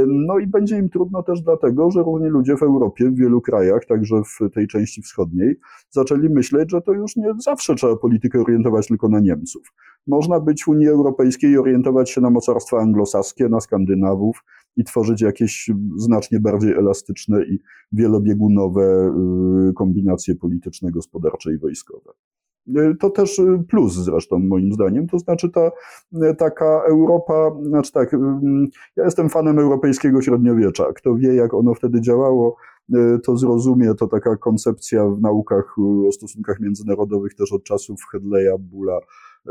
No i będzie im trudno też dlatego, że różni ludzie w Europie, w wielu krajach, także w tej części wschodniej, zaczęli myśleć, że to już nie zawsze trzeba politykę orientować tylko na Niemców. Można być w Unii Europejskiej i orientować się na mocarstwa anglosaskie, na Skandynawów i tworzyć jakieś znacznie bardziej elastyczne i wielobiegunowe y, kombinacje polityczne, gospodarcze i wojskowe. Y, to też y, plus zresztą moim zdaniem, to znaczy ta taka Europa, znaczy tak, ja jestem fanem europejskiego średniowiecza, kto wie jak ono wtedy działało, to zrozumie, to taka koncepcja w naukach o stosunkach międzynarodowych też od czasów Hedleya, Bula,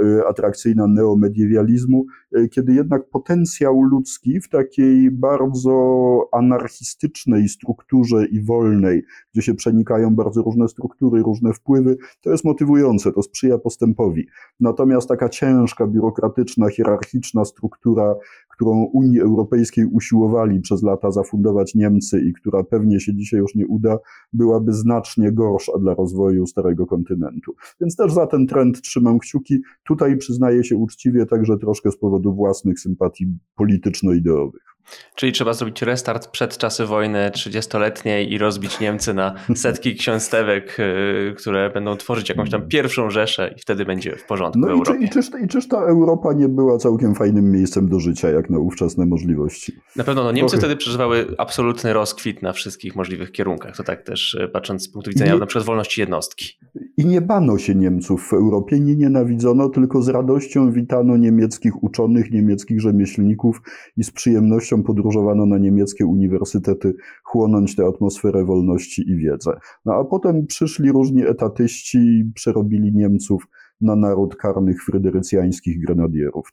Y, atrakcyjna neomediewalizmu, y, kiedy jednak potencjał ludzki w takiej bardzo anarchistycznej strukturze i wolnej, gdzie się przenikają bardzo różne struktury, różne wpływy, to jest motywujące, to sprzyja postępowi. Natomiast taka ciężka, biurokratyczna, hierarchiczna struktura, którą Unii Europejskiej usiłowali przez lata zafundować Niemcy i która pewnie się dzisiaj już nie uda, byłaby znacznie gorsza dla rozwoju starego kontynentu. Więc też za ten trend trzymam kciuki. Tutaj przyznaję się uczciwie także troszkę z powodu własnych sympatii polityczno-ideowych. Czyli trzeba zrobić restart przed czasy wojny 30-letniej i rozbić Niemcy na setki ksiąstewek, y, które będą tworzyć jakąś tam pierwszą rzeszę i wtedy będzie w porządku no w Europie. I, czy, i, czyż, I czyż ta Europa nie była całkiem fajnym miejscem do życia, jak na ówczesne możliwości? Na pewno no, Niemcy wtedy przeżywały absolutny rozkwit na wszystkich możliwych kierunkach. To tak też y, patrząc z punktu widzenia nie, na przykład wolności jednostki. I nie bano się Niemców w Europie, nie nienawidzono, tylko z radością witano niemieckich uczonych, niemieckich rzemieślników i z przyjemnością podróżowano na niemieckie uniwersytety chłonąć tę atmosferę wolności i wiedzę. No a potem przyszli różni etatyści i przerobili Niemców na naród karnych fryderycjańskich grenadierów.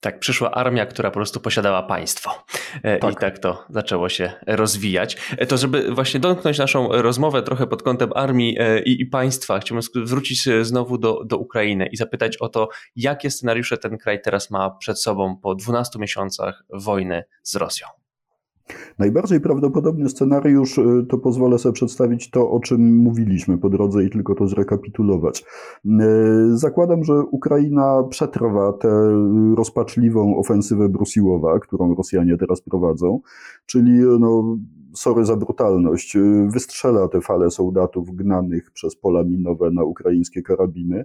Tak, przyszła armia, która po prostu posiadała państwo. E, tak. I tak to zaczęło się rozwijać. E, to, żeby właśnie domknąć naszą rozmowę trochę pod kątem armii e, i, i państwa, chciałbym wrócić znowu do, do Ukrainy i zapytać o to, jakie scenariusze ten kraj teraz ma przed sobą po 12 miesiącach wojny z Rosją. Najbardziej prawdopodobny scenariusz y, to pozwolę sobie przedstawić to, o czym mówiliśmy po drodze i tylko to zrekapitulować. Y, zakładam, że Ukraina przetrwa tę rozpaczliwą ofensywę Brusiłowa, którą Rosjanie teraz prowadzą, czyli no, sorry za brutalność, wystrzela te fale soldatów gnanych przez pola minowe na ukraińskie karabiny,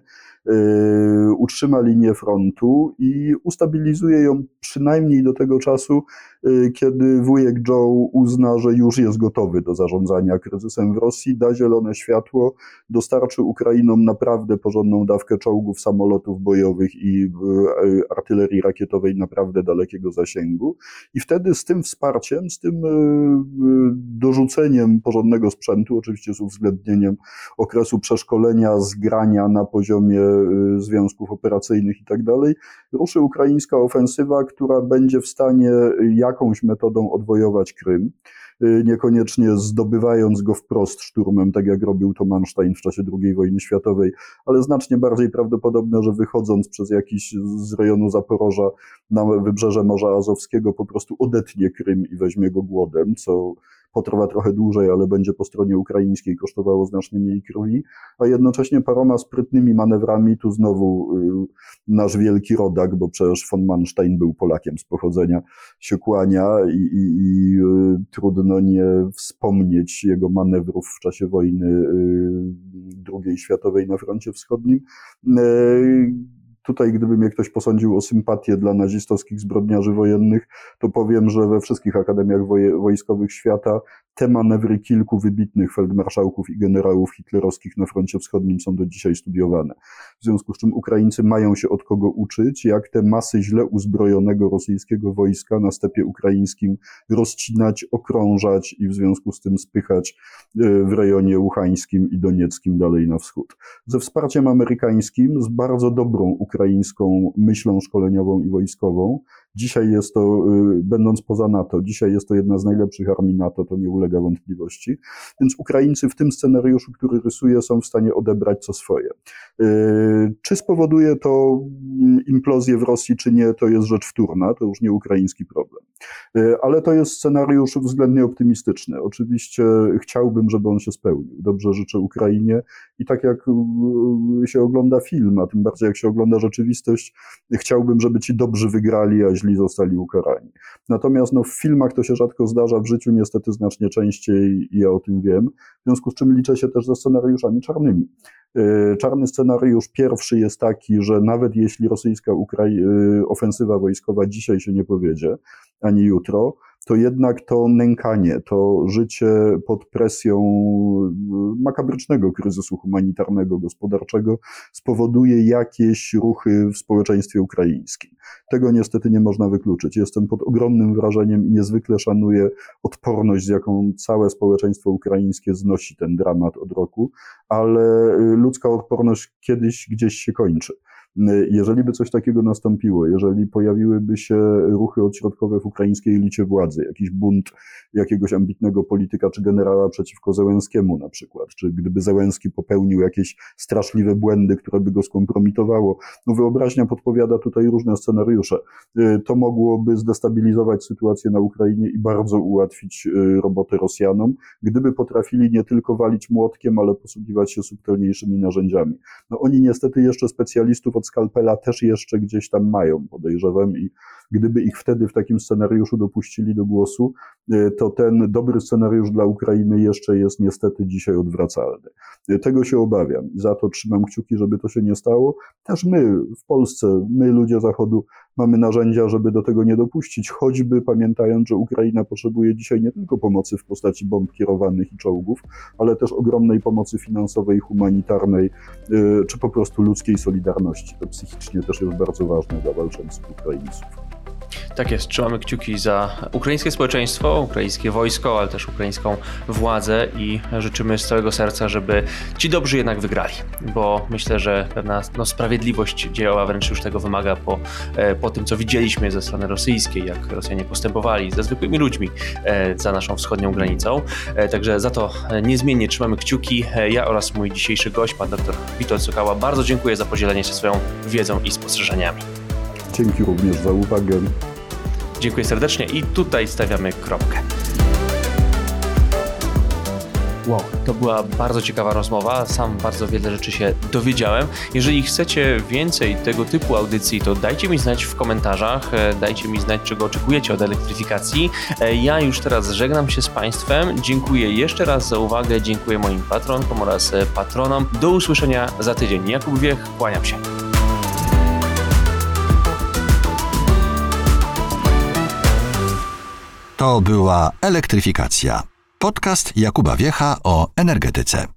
utrzyma linię frontu i ustabilizuje ją przynajmniej do tego czasu, Y, kiedy wujek Joe uzna, że już jest gotowy do zarządzania kryzysem w Rosji, da zielone światło, dostarczy Ukrainom naprawdę porządną dawkę czołgów, samolotów bojowych i y, y, artylerii rakietowej naprawdę dalekiego zasięgu. I wtedy z tym wsparciem, z tym dorzuceniem porządnego sprzętu, oczywiście z uwzględnieniem okresu przeszkolenia, zgrania na poziomie związków operacyjnych i tak dalej, ruszy ukraińska ofensywa, która będzie w stanie jak jakąś metodą odwojować Krym, y, niekoniecznie zdobywając go wprost szturmem, tak jak robił to Manstein w czasie II wojny światowej, ale znacznie bardziej prawdopodobne, że wychodząc przez jakiś z rejonu Zaporoża na wybrzeże Morza Azowskiego po prostu odetnie Krym i weźmie go głodem, co potrwa trochę dłużej, ale będzie po stronie ukraińskiej kosztowało znacznie mniej krwi, a jednocześnie paroma sprytnymi manewrami tu znowu y, nasz wielki rodak, bo przecież von Manstein był Polakiem z pochodzenia, się kłania i, i, i y, trudno nie wspomnieć jego manewrów w czasie wojny y, II światowej na froncie wschodnim Tutaj, gdyby mnie ktoś posądził o sympatię dla nazistowskich zbrodniarzy wojennych, to powiem, że we wszystkich akademiach wojskowych świata te manewry kilku wybitnych feldmarszałków i generałów hitlerowskich na froncie wschodnim są do dzisiaj studiowane. W związku z czym Ukraińcy mają się od kogo uczyć, jak te masy źle uzbrojonego rosyjskiego wojska na stepie ukraińskim rozcinać, okrążać i w związku z tym spychać e, w rejonie łuchańskim i donieckim dalej na wschód. Ze wsparciem amerykańskim, z bardzo dobrą ukraińską myślą szkoleniową i wojskową, Dzisiaj jest to, y, będąc poza NATO, dzisiaj jest to jedna z najlepszych armii NATO, to nie ulega wątpliwości. Więc Ukraińcy w tym scenariuszu, który rysuję, są w stanie odebrać co swoje. Y, czy spowoduje to mm, implozję w Rosji, czy nie, to jest rzecz wtórna, to już nie ukraiński problem. Y, ale to jest scenariusz względnie optymistyczny. Oczywiście chciałbym, żeby on się spełnił. Dobrze życzę Ukrainie i tak jak się ogląda film, a tym bardziej jak się ogląda rzeczywistość, chciałbym, żeby ci dobrzy wygrali, a źli zostali ukarani. Natomiast no, w filmach to się rzadko zdarza, w życiu niestety znacznie częściej ja o tym wiem, w związku z czym liczę się też ze scenariuszami czarnymi. Y, czarny scenariusz pierwszy jest taki, że nawet jeśli rosyjska Ukrai y, ofensywa wojskowa dzisiaj się nie powiedzie, ani jutro, to jednak to nękanie, to życie pod presją y, makabrycznego kryzysu humanitarnego, gospodarczego spowoduje jakieś ruchy w społeczeństwie ukraińskim. Tego niestety nie można wykluczyć. Jestem pod ogromnym wrażeniem i niezwykle szanuję odporność, z jaką całe społeczeństwo ukraińskie znosi ten dramat od roku, ale ludzka odporność kiedyś gdzieś się kończy. Jeżeli by coś takiego nastąpiło, jeżeli pojawiłyby się ruchy odśrodkowe w ukraińskiej elicie władzy, jakiś bunt jakiegoś ambitnego polityka czy generała przeciwko Zełenskiemu na przykład, czy gdyby Zełenski popełnił jakieś straszliwe błędy, które by go skompromitowało, no wyobraźnia podpowiada tutaj różne scenariusze. Y, to mogłoby zdestabilizować sytuację na Ukrainie i bardzo ułatwić y, robotę Rosjanom, gdyby potrafili nie tylko walić młotkiem, ale posługiwać się subtelniejszymi narzędziami. No oni niestety jeszcze specjalistów od skalpela też jeszcze gdzieś tam mają, podejrzewam, i gdyby ich wtedy w takim scenariuszu dopuścili do głosu, to ten dobry scenariusz dla Ukrainy jeszcze jest niestety dzisiaj odwracalny. Y, tego się obawiam i za to trzymam kciuki, żeby to się nie stało. Też my w Polsce, my ludzie Zachodu, mamy narzędzia, żeby do tego nie dopuścić, choćby pamiętając, że Ukraina potrzebuje dzisiaj nie tylko pomocy w postaci bomb kierowanych i czołgów, ale też ogromnej pomocy finansowej, humanitarnej, y, czy po prostu ludzkiej solidarności. To psychicznie też jest bardzo ważne dla walczących Ukraińców. Tak jest, trzymamy kciuki za ukraińskie społeczeństwo, ukraińskie wojsko, ale też ukraińską władzę i życzymy z całego serca, żeby ci dobrzy jednak wygrali, bo myślę, że pewna no, sprawiedliwość działa wręcz już tego wymaga po, e, po tym, co widzieliśmy ze strony rosyjskiej, jak Rosjanie postępowali ze zwykłymi ludźmi e, za naszą wschodnią granicą. E, także za to niezmiennie trzymamy kciuki. Ja oraz mój dzisiejszy gość, pan dr Witold Sokała, bardzo dziękuję za podzielenie się swoją wiedzą i spostrzeżeniami. Dzięki również za uwagę. Dziękuję serdecznie i tutaj stawiamy kropkę. Wow, to była bardzo ciekawa rozmowa. Sam bardzo wiele rzeczy się dowiedziałem. Jeżeli chcecie więcej tego typu audycji, to dajcie mi znać w komentarzach, e, dajcie mi znać, czego oczekujecie od elektryfikacji. E, ja już teraz żegnam się z Państwem. Dziękuję jeszcze raz za uwagę, dziękuję moim patronkom oraz e, patronom. Do usłyszenia za tydzień. Jakub Wiech, kłaniam się. To była elektryfikacja. Podcast Jakuba Wiecha o energetyce.